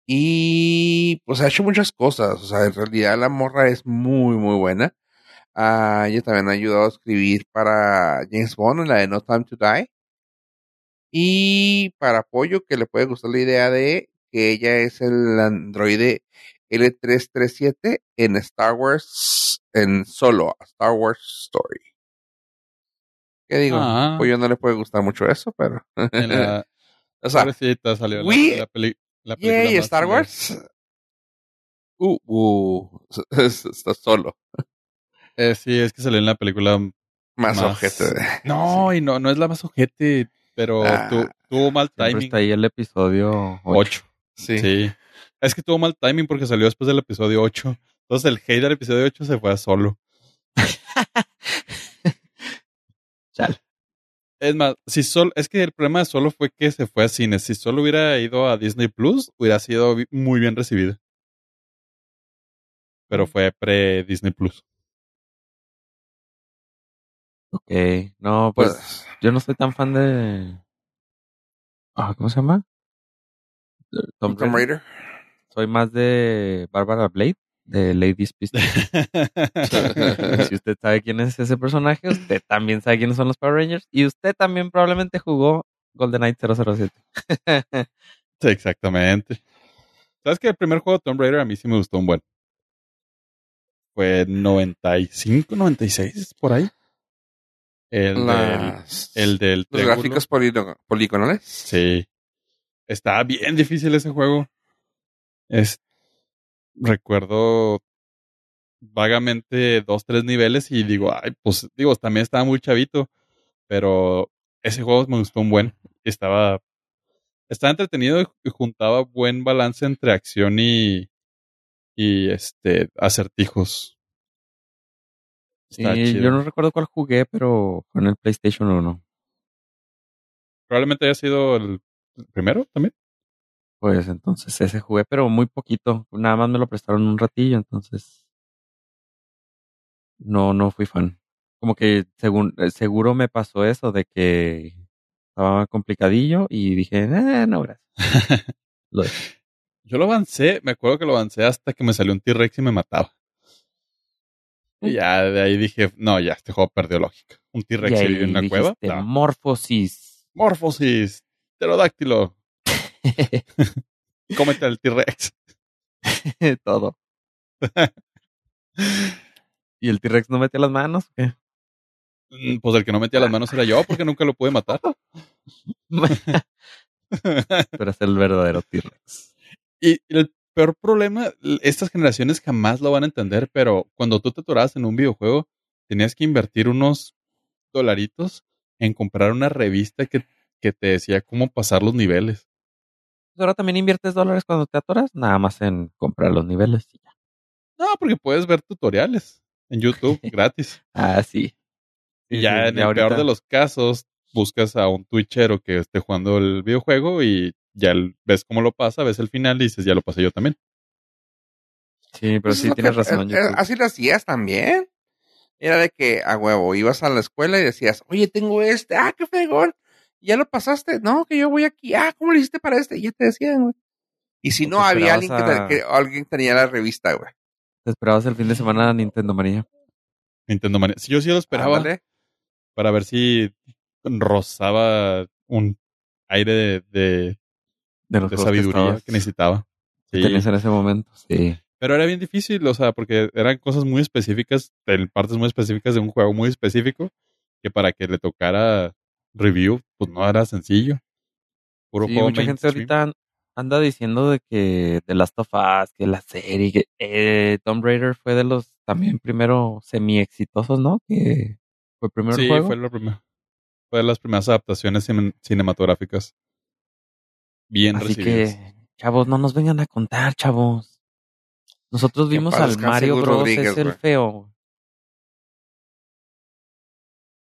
Y pues ha hecho muchas cosas. O sea, en realidad la morra es muy, muy buena. Ah, ella también ha ayudado a escribir para James Bond en la de No Time to Die. Y para Pollo, que le puede gustar la idea de que ella es el androide L337 en Star Wars, en solo, Star Wars Story. ¿Qué digo? Ah. Pollo no le puede gustar mucho eso, pero. En la [laughs] o sea, pobrecita salió la, we- la peli- la película Yay, más Star. Wars. Uh, uh, [laughs] está solo. Eh, sí, es que salió en la película Más, Más- objeto. de- [laughs] No, y no, no es la más ojete, pero Ah, tu- tuvo mal timing. está ahí el episodio 8. 8. Sí. Sí. Es que tuvo mal timing porque salió después del episodio 8. Entonces el hate del episodio 8 se fue a solo. Chale. Es más, si solo, es que el problema de solo fue que se fue a cine. Si solo hubiera ido a Disney Plus, hubiera sido muy bien recibido. Pero fue pre-Disney Plus. Ok. No, pues, Pues, yo no soy tan fan de. Ah, ¿Cómo se llama? Tomb Raider. Raider. Soy más de Barbara Blade, de Ladies Pistol. [laughs] si usted sabe quién es ese personaje, usted también sabe quiénes son los Power Rangers. Y usted también probablemente jugó GoldenEye 007. Sí, exactamente. ¿Sabes que el primer juego de Tomb Raider a mí sí me gustó un buen? Fue 95, 96, por ahí. El del, Las- el del los triángulo. gráficos poligonales. Sí. Está bien difícil ese juego. Es, recuerdo vagamente dos, tres niveles y digo, ay, pues digo, también estaba muy chavito, pero ese juego me gustó un buen. Estaba, estaba entretenido y juntaba buen balance entre acción y, y este, acertijos. Sí, Está chido. yo no recuerdo cuál jugué, pero en el PlayStation 1. Probablemente haya sido el primero también. Pues entonces ese jugué, pero muy poquito. Nada más me lo prestaron un ratillo, entonces no, no fui fan. Como que según, eh, seguro me pasó eso de que estaba complicadillo y dije, eh, no, gracias. [laughs] Lo. Yo lo avancé, me acuerdo que lo avancé hasta que me salió un T-Rex y me mataba. Y ya de ahí dije, no, ya, este juego perdió lógica. Un T-Rex en una cueva. No. Morfosis. Morfosis, pterodáctilo, [laughs] cómete al T-Rex. [laughs] Todo. [laughs] ¿Y el T-Rex no metía las manos? qué? Mm, Pues el que no metía las manos era yo porque nunca lo pude matar. Tú eres el verdadero T-Rex. y el peor problema, estas generaciones jamás lo van a entender, pero cuando tú te atorabas en un videojuego, tenías que invertir unos dolaritos en comprar una revista que, que te decía cómo pasar los niveles. Pues Ahora también inviertes dólares cuando te atoras, nada más en comprar los niveles y ya. No, porque puedes ver tutoriales en YouTube [laughs] gratis. Ah, sí. Y Sí, ya sí, en ya el peor de los casos, buscas a un twitchero que esté jugando el videojuego y ya ves cómo lo pasa, ves el final y dices, ya lo pasé yo también. Sí, pero Pues es sí tienes que- razón. eh, YouTube. Así lo hacías también. Era de que a huevo, ibas a la escuela y decías, oye, tengo este, ah, qué fregón. ¿Ya lo pasaste? No, que yo voy aquí. Ah, ¿cómo lo hiciste para este? Y ya te decían, güey. Y si no, te había alguien que, a- que alguien tenía la revista, güey. Te esperabas el fin de semana a Nintendo María. Nintendo Mania. Si yo sí lo esperaba Ándale. para ver si rozaba un aire de, de- De los de que sabiduría estabas- que necesitaba. que Sí. tenías en ese momento. Sí. Pero era bien difícil, o sea, porque eran cosas muy específicas, en partes muy específicas de un juego muy específico, que para que le tocara review, pues no era sencillo. Puro Sí, juego mucha gente ahorita an- anda diciendo de que The Last of Us, que la serie, que eh, Tomb Raider fue de los también primero semi exitosos, ¿no? Que fue Sí, el juego. fue lo primero. Fue de las primeras adaptaciones cine- cinematográficas. Bien Así recibidas. que, chavos, no nos vengan a contar, chavos. Nosotros vimos al Mario Bros. Rodríguez, es el güey. feo.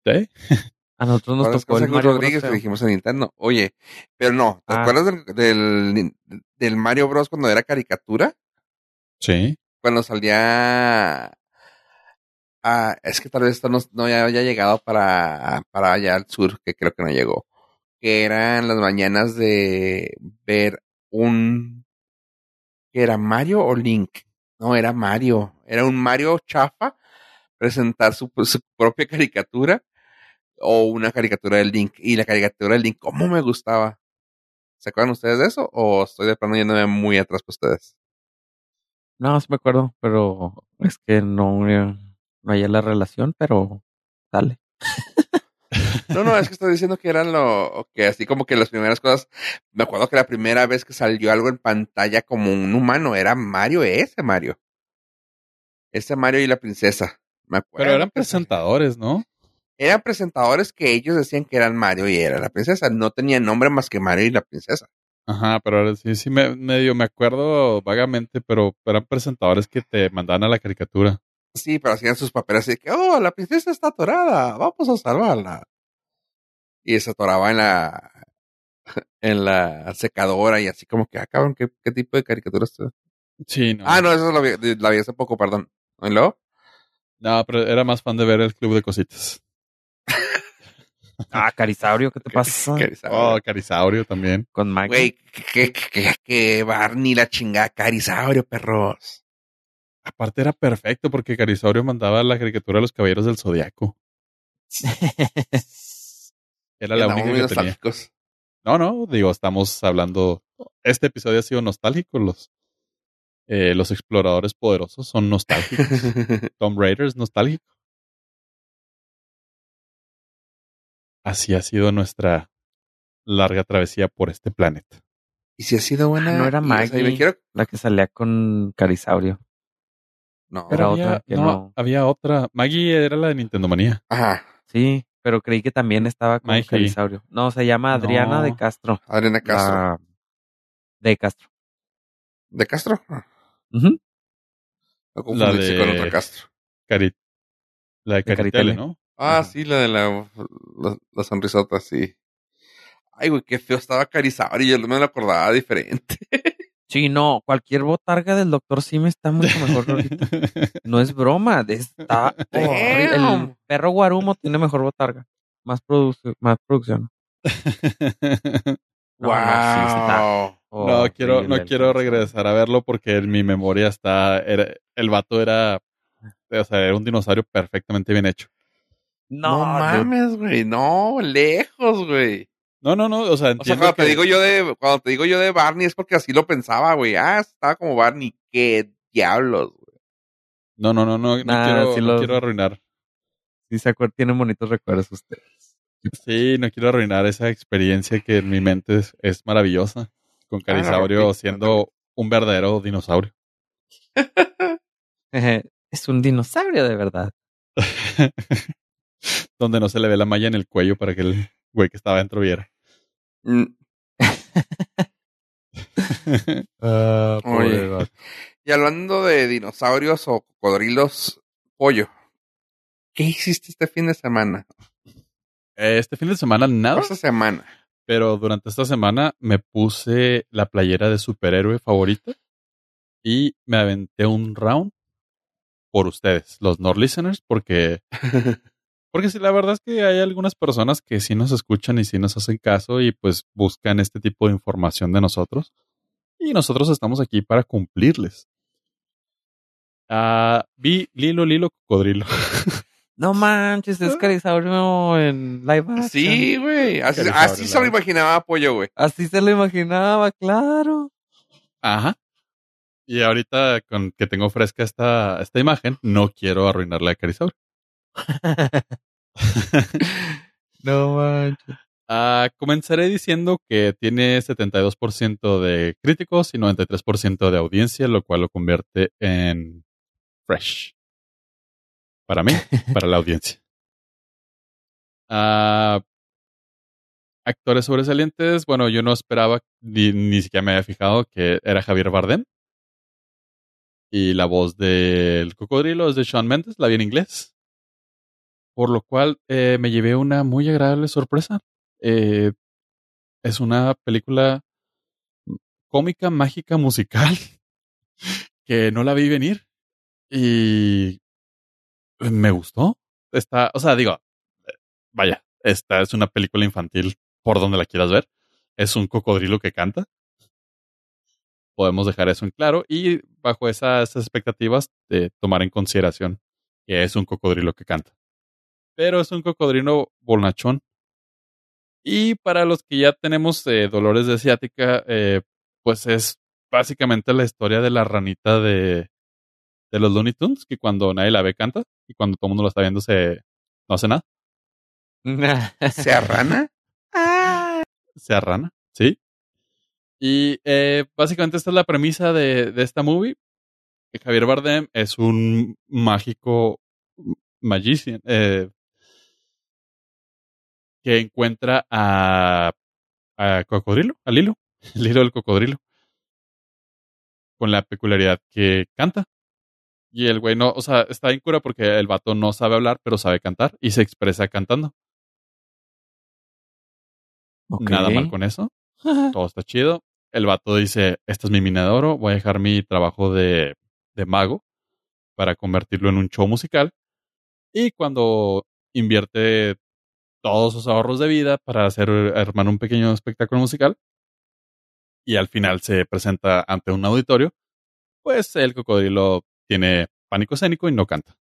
¿Sí? [laughs] A nosotros nos tocó el Mario Rodríguez Bros. que feo. dijimos en Nintendo. Oye, pero no, ¿te Ah. acuerdas del, del, del Mario Bros. cuando era caricatura? Sí. Cuando salía... Ah, es que tal vez esto no, no haya haya llegado para, para allá al sur, que creo que no llegó. Que eran las mañanas de ver un... ¿que era Mario o Link? No, era Mario. Era un Mario chafa presentar su, su propia caricatura o una caricatura del Link. Y la caricatura del Link, ¿cómo me gustaba? ¿Se acuerdan ustedes de eso? ¿O estoy de plano yéndome muy atrás para ustedes? No, sí me acuerdo, pero es que no, eh, no hay la relación, pero dale. No, no, es que estoy diciendo que eran lo que así como que las primeras cosas. Me acuerdo que la primera vez que salió algo en pantalla como un humano era Mario, ese Mario. Ese Mario y la princesa. Me acuerdo. Pero eran presentadores, ¿no? Eran presentadores que ellos decían que eran Mario y era la princesa. No tenían nombre más que Mario y la princesa. Ajá, pero ahora sí, sí me, medio me acuerdo vagamente, pero eran presentadores que te mandaban a la caricatura. Sí, pero hacían sus papeles así que, oh, la princesa está atorada, vamos a salvarla. Y se atoraba en la [laughs] en la secadora y así como que, ah, cabrón, ¿qué, qué tipo de caricatura es? Sí, no. Ah, no, eso lo vi, la vi hace poco, perdón. ¿Y luego? No, pero era más fan de ver el club de cositas. Ah, Carisaurio, ¿qué te pasa? [laughs] Oh, Carisaurio también. Con Maggie. Güey, que, que, que, Barney la chingada, Carisaurio, perros. Aparte era perfecto porque Carisaurio mandaba la caricatura a los caballeros del Zodiaco. [laughs] Era la única que tenía. No, no, digo, estamos hablando. Este episodio ha sido nostálgico. Los, eh, los exploradores poderosos son nostálgicos. [laughs] Tomb Raider es nostálgico. Así ha sido nuestra larga travesía por este planeta. y si ha sido buena. Ah, no era y, o sea, y me Maggie. quiero- La que salía con Carisaurio. No. Era había, otra que no, no. había otra. Maggie era la de Nintendo Manía. Ajá. Sí, pero creí que también estaba con Maiji. Carisaurio. No, se llama Adriana No. de Castro. Adriana Castro. La- De Castro. ¿De Castro? No confundirse de- con otra Castro. Cari- la de De Caritele, Caritele. ¿no? Ah, Ajá. sí, la de la, la, la sonrisota, sí. Ay, güey, qué feo estaba Carisaurio. Yo no me lo acordaba diferente. [laughs] Sí, no, cualquier botarga del doctor Sim está mucho mejor ahorita. [laughs] No es broma, está horrible. El perro Guarumo tiene mejor botarga. Más, produ- más producción. No, no, sí está wow. No, quiero, no el quiero regresar a verlo porque en mi memoria está, era, el vato era, o sea, era un dinosaurio perfectamente bien hecho. No, mames, güey. No, lejos, güey. No, no, no, o sea, O sea, cuando te digo yo de, cuando te digo yo de Barney es porque así lo pensaba, güey. Ah, estaba como Barney. Qué diablos, güey. No, no, no, no, no quiero, sí no lo- quiero arruinar. Sí, se acuerdan, tienen bonitos recuerdos ustedes. Sí, no quiero arruinar esa experiencia que en mi mente es, es maravillosa. Con Ah, Carisaurio siendo un verdadero dinosaurio. [laughs] es un dinosaurio de verdad. [laughs] [laughs] Donde no se le ve la malla en el cuello para que el güey que estaba dentro viera. Mm, [laughs] Ah, Oye. Y hablando de dinosaurios o cocodrilos, pollo. ¿Qué hiciste este fin de semana? Este fin de semana nada, Esta semana. pero durante esta semana me puse la playera de superhéroe favorita y me aventé un round por ustedes, los Nord listeners, porque [laughs] porque sí, la verdad es que hay algunas personas que sí nos escuchan y sí nos hacen caso y pues buscan este tipo de información de nosotros y nosotros estamos aquí para cumplirles. Ah, vi Lilo Lilo Cocodrilo. [laughs] No manches, es Carisaurio en live action. Sí, güey. Así, se lo imaginaba pollo, güey. Así se lo imaginaba, claro. Ajá. Y ahorita con que tengo fresca esta, esta imagen, no quiero arruinarla de Carisaurio. [laughs] no manches. Ah, comenzaré diciendo que tiene 72% de críticos y 93% de audiencia, lo cual lo convierte en fresh. Para mí, [laughs] para la audiencia. Ah, actores sobresalientes, bueno, yo no esperaba, ni, ni siquiera me había fijado que era Javier Bardem. Y la voz del cocodrilo es de Sean Mendes, la vi en inglés. Por lo cual eh, me llevé una muy agradable sorpresa. Eh, es una película cómica, mágica, musical, [laughs] que no la vi venir. Y me gustó. Está, o sea, digo, vaya, esta es una película infantil por donde la quieras ver. Es un cocodrilo que canta. Podemos dejar eso en claro y bajo esas expectativas de tomar en consideración que es un cocodrilo que canta. Pero es un cocodrilo bonachón. Y para los que ya tenemos eh, dolores de ciática, eh, pues es básicamente la historia de la ranita de, de los Looney Tunes, que cuando nadie la ve canta y cuando todo el mundo la está viendo se no hace nada, [laughs] ¿Sea rana? [laughs] se arrana, ¿sí? Y eh, básicamente esta es la premisa de, de esta movie. Que Javier Bardem es un mágico magician eh, que encuentra a, a Cocodrilo, a Lilo, Lilo [laughs] del Cocodrilo, con la peculiaridad que canta. Y el güey no, o sea, está en cura porque el vato no sabe hablar, pero sabe cantar y se expresa cantando. Ok. Nada mal con eso. [laughs] todo está chido. El vato dice, este es mi mina de oro, voy a dejar mi trabajo de, de mago para convertirlo en un show musical. Y cuando invierte todos sus ahorros de vida para hacer, armar un pequeño espectáculo musical, y al final se presenta ante un auditorio, pues el cocodrilo tiene pánico escénico y no canta.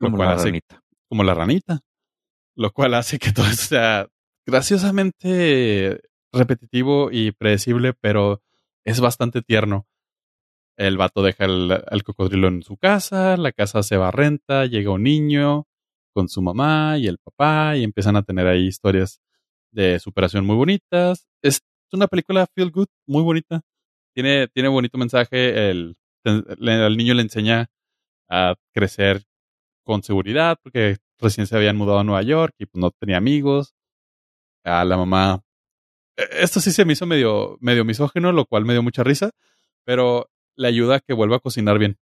Lo Como cual la hace ranita. como la ranita, lo cual hace que [laughs] todo sea graciosamente repetitivo y predecible, pero es bastante tierno. El vato deja al cocodrilo en su casa, la casa se va a renta, llega un niño con su mamá y el papá y empiezan a tener ahí historias de superación muy bonitas. Es una película feel good, muy bonita. Tiene, tiene bonito mensaje. El, el niño le enseña a crecer con seguridad, porque recién se habían mudado a Nueva York y pues no tenía amigos. A la mamá. eh, Esto sí se me hizo medio, medio misógino, lo cual me dio mucha risa, pero le ayuda a que vuelva a cocinar bien.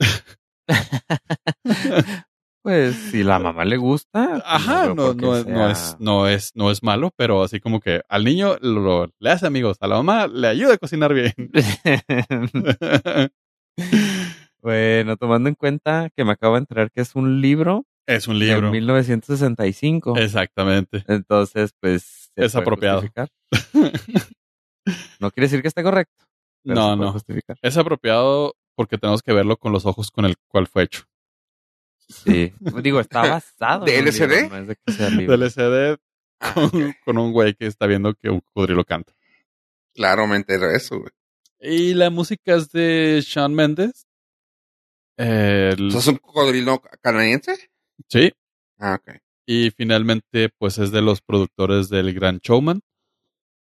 [laughs] [laughs] Pues si la mamá le gusta. pues, Ajá, no, no, no, es, no, es, no es malo, pero así como que al niño lo- le hace amigos, a la mamá le ayuda a cocinar bien. [laughs] [laughs] bueno, tomando en cuenta que me acabo de enterar que es un libro, es un de libro. 1965. Exactamente. Entonces, pues. Es apropiado. [laughs] No quiere decir que esté correcto. No, no. justificar. Es apropiado porque tenemos que verlo con los ojos con el cual fue hecho. Sí. [laughs] Digo, está basado. ¿De en un LSD? libro, no es de que sea libro. Del LCD Ah, con, un güey que está viendo que un cocodrilo canta. Claro, me enteré de eso, güey. Y la música es de Sean Mendes. El- ¿Sos un cocodrilo canadiense? sí. Ah, ok. Y finalmente, pues es de los productores del Gran Showman.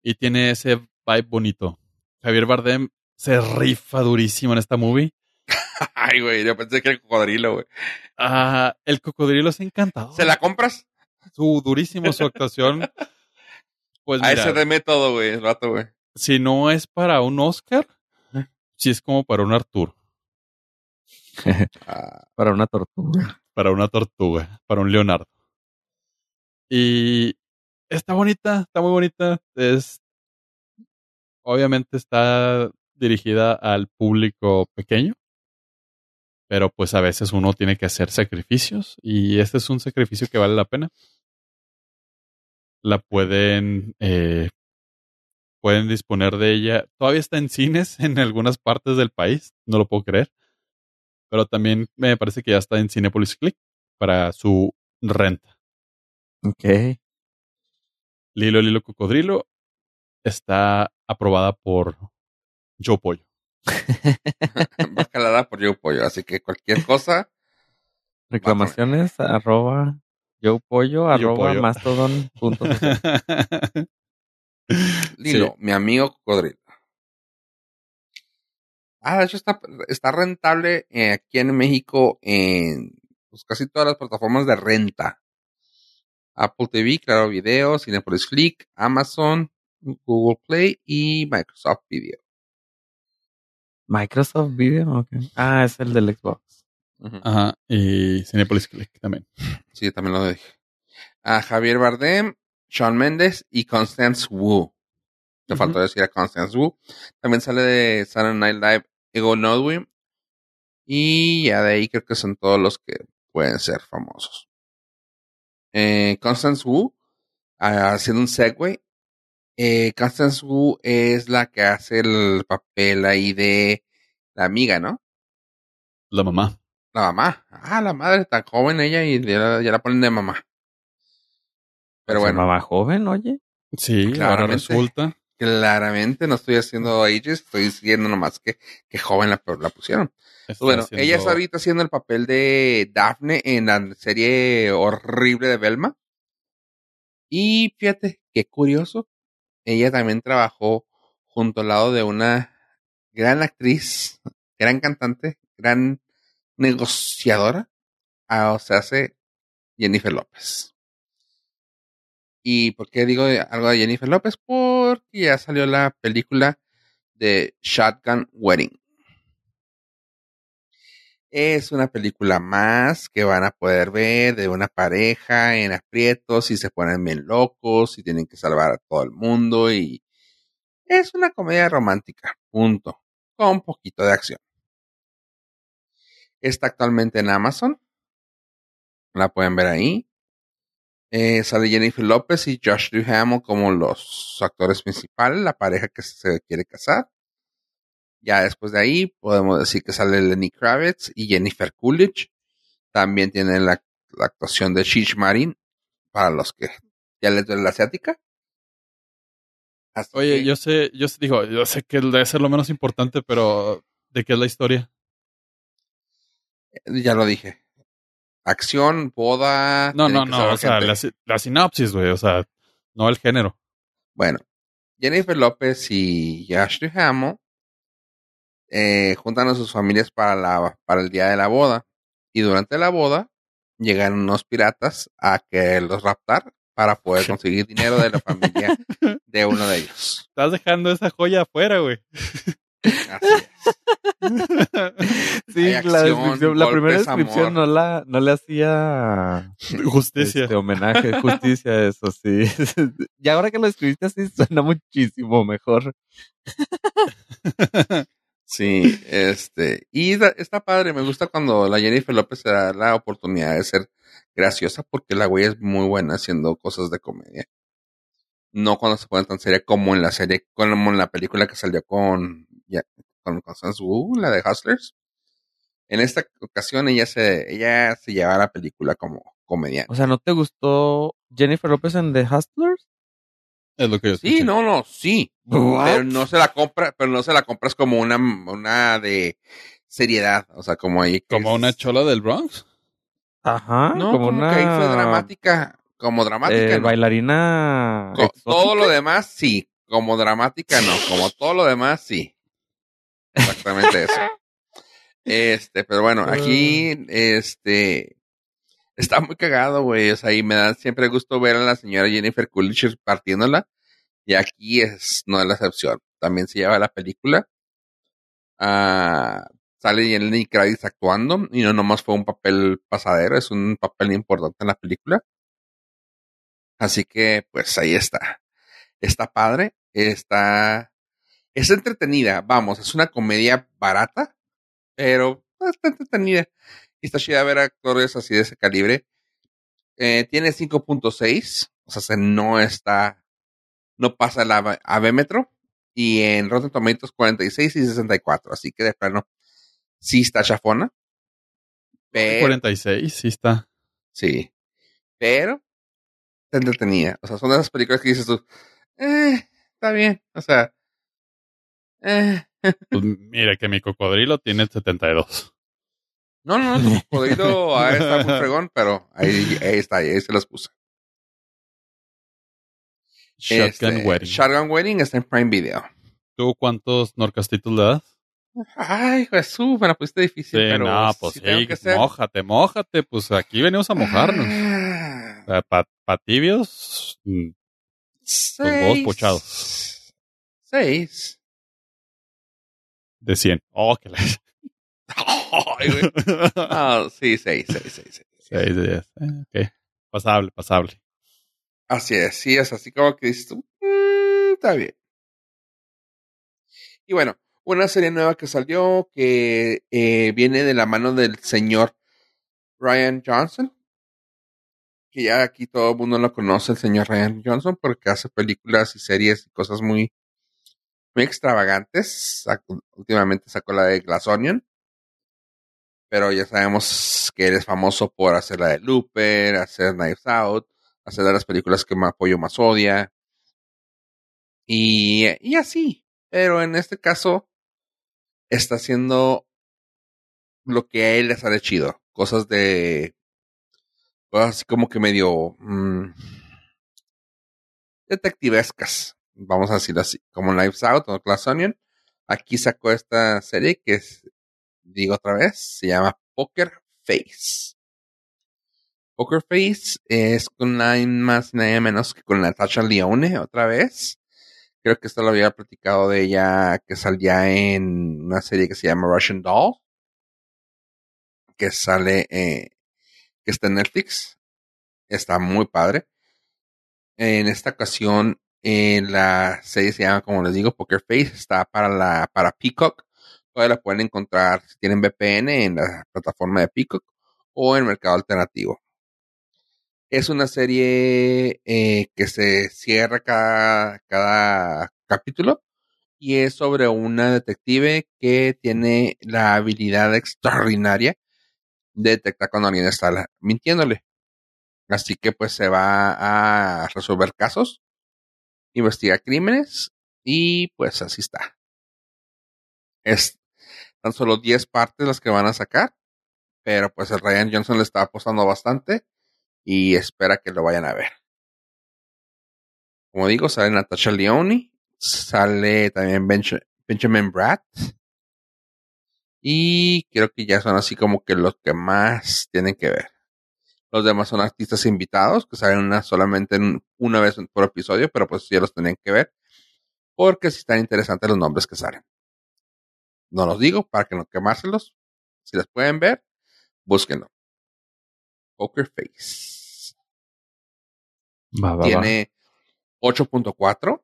Y tiene ese vibe bonito. Javier Bardem se rifa durísimo en esta movie. [laughs] Ay, güey, yo pensé que era el cocodrilo, güey. Ah, el cocodrilo es encantador. ¿Se la compras? Su durísimo su actuación. Pues a mira, ese de método, güey, el rato, güey. si no es para un Oscar, sí es como para un Arturo, Ah, Para una tortuga. para una tortuga, para un Leonardo. Y está bonita, está muy bonita. Es obviamente está dirigida al público pequeño, pero pues a veces uno tiene que hacer sacrificios y este es un sacrificio que vale la pena. La pueden eh, pueden disponer de ella. Todavía está en cines en algunas partes del país, no lo puedo creer. Pero también me parece que ya está en Cinepolis Click para su renta. Ok. Lilo Lilo Cocodrilo está aprobada por Joe Pollo. [laughs] va escalada por yo pollo, así que cualquier cosa, Reclamaciones arroba yo pollo arroba mastodon punto. [laughs] Lilo, Sí. mi amigo cocodrilo. Ah, de hecho está, está rentable eh, aquí en México en pues, casi todas las plataformas de renta. Apple TV, Claro Video, Cinepolis Click, Amazon, Google Play y Microsoft Video. Microsoft Video, ok. Ah, es el del Xbox. Ujú. Ajá, y Cinepolis Click también. Sí, también lo dije. A Javier Bardem, Sean Mendes y Constance Wu. Te faltó decir a Constance Wu. También sale de Saturday Night Live Ego Nodwin. Y ya de ahí creo que son todos los que pueden ser famosos. Eh, Constance Wu, ah, haciendo un segue. Eh, Constance Wu es la que hace el papel ahí de la amiga, ¿no? La mamá. La mamá. Ah, la madre, tan joven ella y ya, la- ya la ponen de mamá. Pero ¿Se bueno, llamaba joven, oye? Sí, ahora Claramente. resulta. claramente no estoy haciendo ages, estoy diciendo nomás que, que joven la, la pusieron. está Bueno, haciendo- ella está ahorita haciendo el papel de Daphne en la serie horrible de Velma. Y fíjate, qué curioso. Ella también trabajó junto al lado de una gran actriz, gran cantante, gran negociadora. ah, o sea, hace Jennifer López. ¿Y por qué digo algo de Jennifer López? Porque ya salió la película de Shotgun Wedding. Es una película más que van a poder ver de una pareja en aprietos y se ponen bien locos y tienen que salvar a todo el mundo y es una comedia romántica, punto, con un poquito de acción. Está actualmente en Amazon, la pueden ver ahí. Eh, sale Jennifer López y Josh Duhamel como los actores principales, la pareja que se quiere casar. Ya después de ahí podemos decir que sale Lenny Kravitz y Jennifer Coolidge. También tienen la, la actuación de Shish Marin para los que ya les duele la asiática. Así Oye, que- yo sé, yo sé, digo, yo sé que debe ser lo menos importante, pero ¿de qué es la historia? ya lo dije. Acción, boda. No, no, no, o sea, la, la sinopsis, güey, o sea, no el género. Bueno, Jennifer López y Josh Duhamel eh, juntan a sus familias para, la, para el día de la boda. Y durante la boda, llegan unos piratas a que los raptar para poder conseguir dinero de la familia [laughs] de uno de ellos. Estás dejando esa joya afuera, güey. Así es. Sí, la, descripción, la primera descripción amor. no la, no le hacía Justicia. este, homenaje, justicia eso, sí. [laughs] y ahora que lo escribiste así suena muchísimo mejor. [laughs] Sí, este, y está padre, me gusta cuando la Jennifer López se da la oportunidad de ser graciosa porque la güey es muy buena haciendo cosas de comedia. No cuando se pone tan seria como en la serie, como en la película que salió con, ya, con Constance Wu, la de Hustlers. En esta ocasión ella se, ella se lleva la película como comediante. O sea, ¿no te gustó Jennifer López en The Hustlers? Es lo que yo Sí, no, no, sí. Pero no se la compra, pero no se la compras como una, una de seriedad. O sea, como ahí. Como es- una chola del Bronx. Ajá, No, como, como, una que dramática. Como dramática, eh, no. bailarina. Co- exótica. todo lo demás, sí. Como dramática, no. Como todo lo demás, sí. Exactamente eso. [laughs] Este, pero bueno, aquí, este, está muy cagado, güey. O sea, y me da siempre gusto ver a la señora Jennifer Coolidge partiéndola. Y aquí es, no es la excepción. También se lleva la película. Ah, sale Jenny Kravitz actuando. Y no nomás fue un papel pasadero, es un papel importante en la película. Así que, pues ahí está. Está padre. Está, es entretenida. Vamos, es una comedia barata, pero está entretenida. Y está chida ver actores así de ese calibre. Eh, tiene 5.6, o sea, se no está, no pasa el AB ABmetro. Y en Rotten Tomatoes 46 y 64, así que de plano sí está chafona. Pero, 46, sí está. sí, pero está entretenida. O sea, son de esas películas que dices tú, eh, está bien, o sea, eh, Pues mira que mi cocodrilo tiene 72. No, no, no, tu cocodrilo ah, está muy fregón, pero ahí, ahí está, ahí se los puse. Shotgun Este, Wedding. Shotgun Wedding está en Prime Video. ¿Tú cuántos Norcastitos le das? Ay, Jesús, me la pusiste difícil, Sí, pero no, pues si ser- mójate, mójate. Pues aquí venimos a mojarnos. Ah, Para tibios, mm, seis. huevos pochados. Seis. de 100. Oh, que la... Ah, sí, seis, seis, seis, seis. 6 de 10. Ok. Pasable, pasable. Así es, sí, es así como que dices tú, "Mm, está bien. Y bueno, una serie nueva que salió que eh, viene de la mano del señor Ryan Johnson, que ya aquí todo el mundo lo conoce, el señor Ryan Johnson, porque hace películas y series y cosas muy, muy extravagantes. Últimamente sacó la de Glass Onion, pero ya sabemos que él es famoso por hacer la de Looper, hacer Knives Out, hacer de las películas que más apoyo más odia. Y, y así. Pero en este caso está haciendo lo que a él le sale chido. Cosas de. Cosas así como que medio. mm, detectivescas. Vamos a decirlo así. Como Knives Out o Glass Onion. Aquí sacó esta serie que es. Digo otra vez. Se llama Poker Face. Poker Face es con nada más nada menos que con Natasha Leone otra vez. Creo que esto lo había platicado de ella que salía en una serie que se llama Russian Doll. Que sale, eh, que está en Netflix. Está muy padre. En esta ocasión, eh, la serie se llama, como les digo, Poker Face. Está para la, para Peacock. Todavía la pueden encontrar si tienen VPN en la plataforma de Peacock o en Mercado Alternativo. Es una serie eh, que se cierra cada, cada capítulo y es sobre una detective que tiene la habilidad extraordinaria de detectar cuando alguien está mintiéndole. Así que pues se va a resolver casos, investigar crímenes y pues así está. Es tan solo 10 partes las que van a sacar, pero pues el Ryan Johnson le está apostando bastante y espera que lo vayan a ver. Como digo, sale Natasha Leone, sale también Benj- Benjamin Bratt. Y creo que ya son así como que los que más tienen que ver. Los demás son artistas invitados que salen una, solamente en- una vez por episodio, pero pues ya los tenían que ver. Porque sí están interesantes los nombres que salen. No los digo para que no quemárselos. Si las pueden ver, búsquenlo. Poker Face. Va, va. Tiene 8.4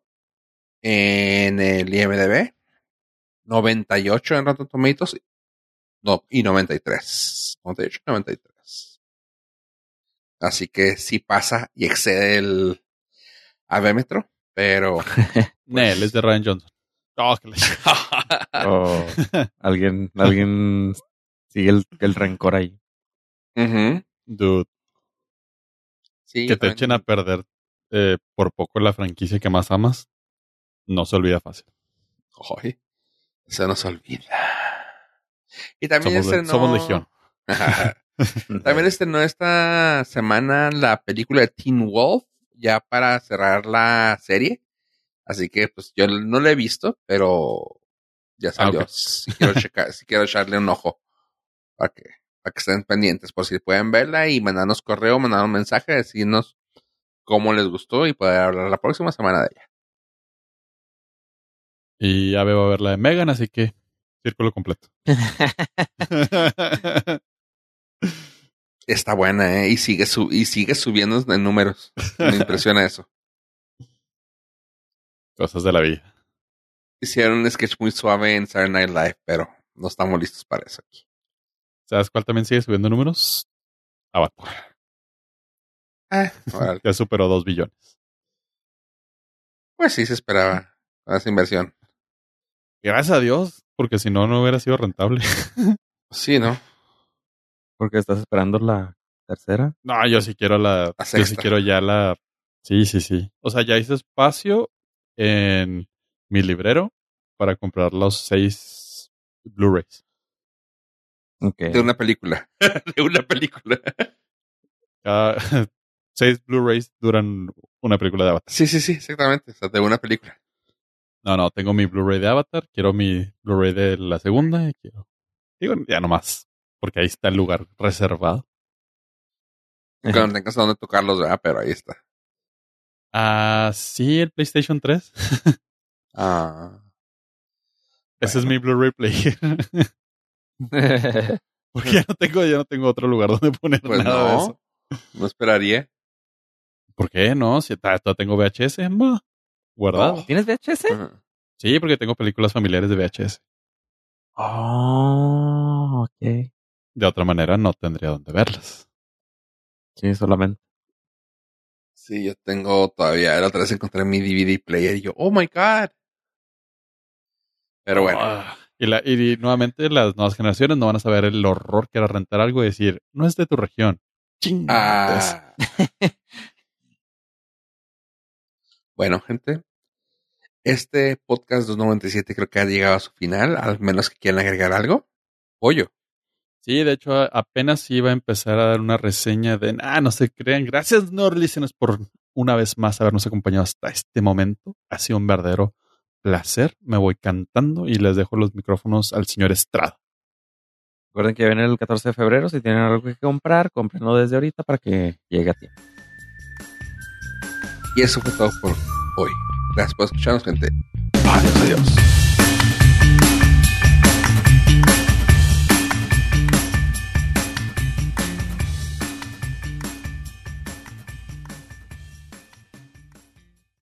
en el IMDB, 98 en Rotten Tomatoes no, y 93. 98 y 93. Así que sí pasa y excede el avémetro, pero [laughs] Nel, es de Ryan Johnson. Oh, [laughs] [laughs] Oh, alguien, alguien sigue el, el rencor ahí. Dude, sí, que te echen a perder eh, por poco la franquicia que más amas, no se olvida fácil. Ay, se nos olvida. Y también Somos, legión. [laughs] [laughs] También estrenó esta semana la película de Teen Wolf, ya para cerrar la serie. Así que pues yo no la he visto, pero ya salió. ok. Si quiero checar, si quiero echarle un ojo para que, para que estén pendientes, por si pueden verla y mandarnos correo, mandarnos mensaje, decirnos cómo les gustó y poder hablar la próxima semana de ella. Y ya veo a ver la de Megan, así que círculo completo. [laughs] Está buena, ¿eh? Y sigue, su y sigue subiendo en números. Me impresiona eso. [laughs] Cosas de la vida. Hicieron un sketch muy suave en Saturday Night Live, pero no estamos listos para eso aquí. ¿Sabes cuál también sigue subiendo números? Avatar. Ah, órale. [laughs] Ya superó dos billones. Pues sí se esperaba con esa inversión. Gracias a Dios, porque si no, no hubiera sido rentable. [laughs] Sí, ¿no? Porque estás esperando la tercera. No, yo sí quiero la. La yo sí quiero ya la. Sí, sí, sí. O sea, ya hice espacio en mi librero para comprar los seis Blu-rays. Ok. De una película. [laughs] de una película. Cada- [laughs] seis Blu-rays duran una película de Avatar. Sí, sí, sí, exactamente. O sea, de una película. No, no, tengo mi Blu-ray de Avatar, quiero mi Blu-ray de la segunda y quiero. Digo, ya nomás, porque ahí está el lugar reservado. Que no tengas a dónde tocarlos, ¿verdad? Pero ahí está. Ah, sí, el PlayStation 3. [laughs] Ah. Ese es mi Blu-ray player. [laughs] [laughs] porque ya no tengo, ya no tengo otro lugar donde poner Pues nada de no. eso. No esperaría. ¿Por qué no? Si todavía tengo VHS, ma, guardado. No. ¿Tienes VHS? Sí, porque tengo películas familiares de VHS. Oh, ok. De otra manera, no tendría dónde verlas. Sí, solamente. Sí, yo tengo todavía. La otra vez encontré mi DVD player y yo, oh my god. Pero bueno. Ah, y, la, y nuevamente las nuevas generaciones no van a saber el horror que era rentar algo y decir, no es de tu región. Ah. bueno, gente. Este podcast 297 creo que ha llegado a su final, al menos que quieran agregar algo. Pollo. Sí, de hecho, apenas iba a empezar a dar una reseña de, ah, no se crean. Gracias, no listeners, por una vez más habernos acompañado hasta este momento. Ha sido un verdadero placer. Me voy cantando y les dejo los micrófonos al señor Estrada. Recuerden que viene el 14 de febrero. Si tienen algo que comprar, cómprenlo desde ahorita para que llegue a tiempo. Y eso fue todo por hoy. Gracias por escucharnos, gente. Adiós, adiós.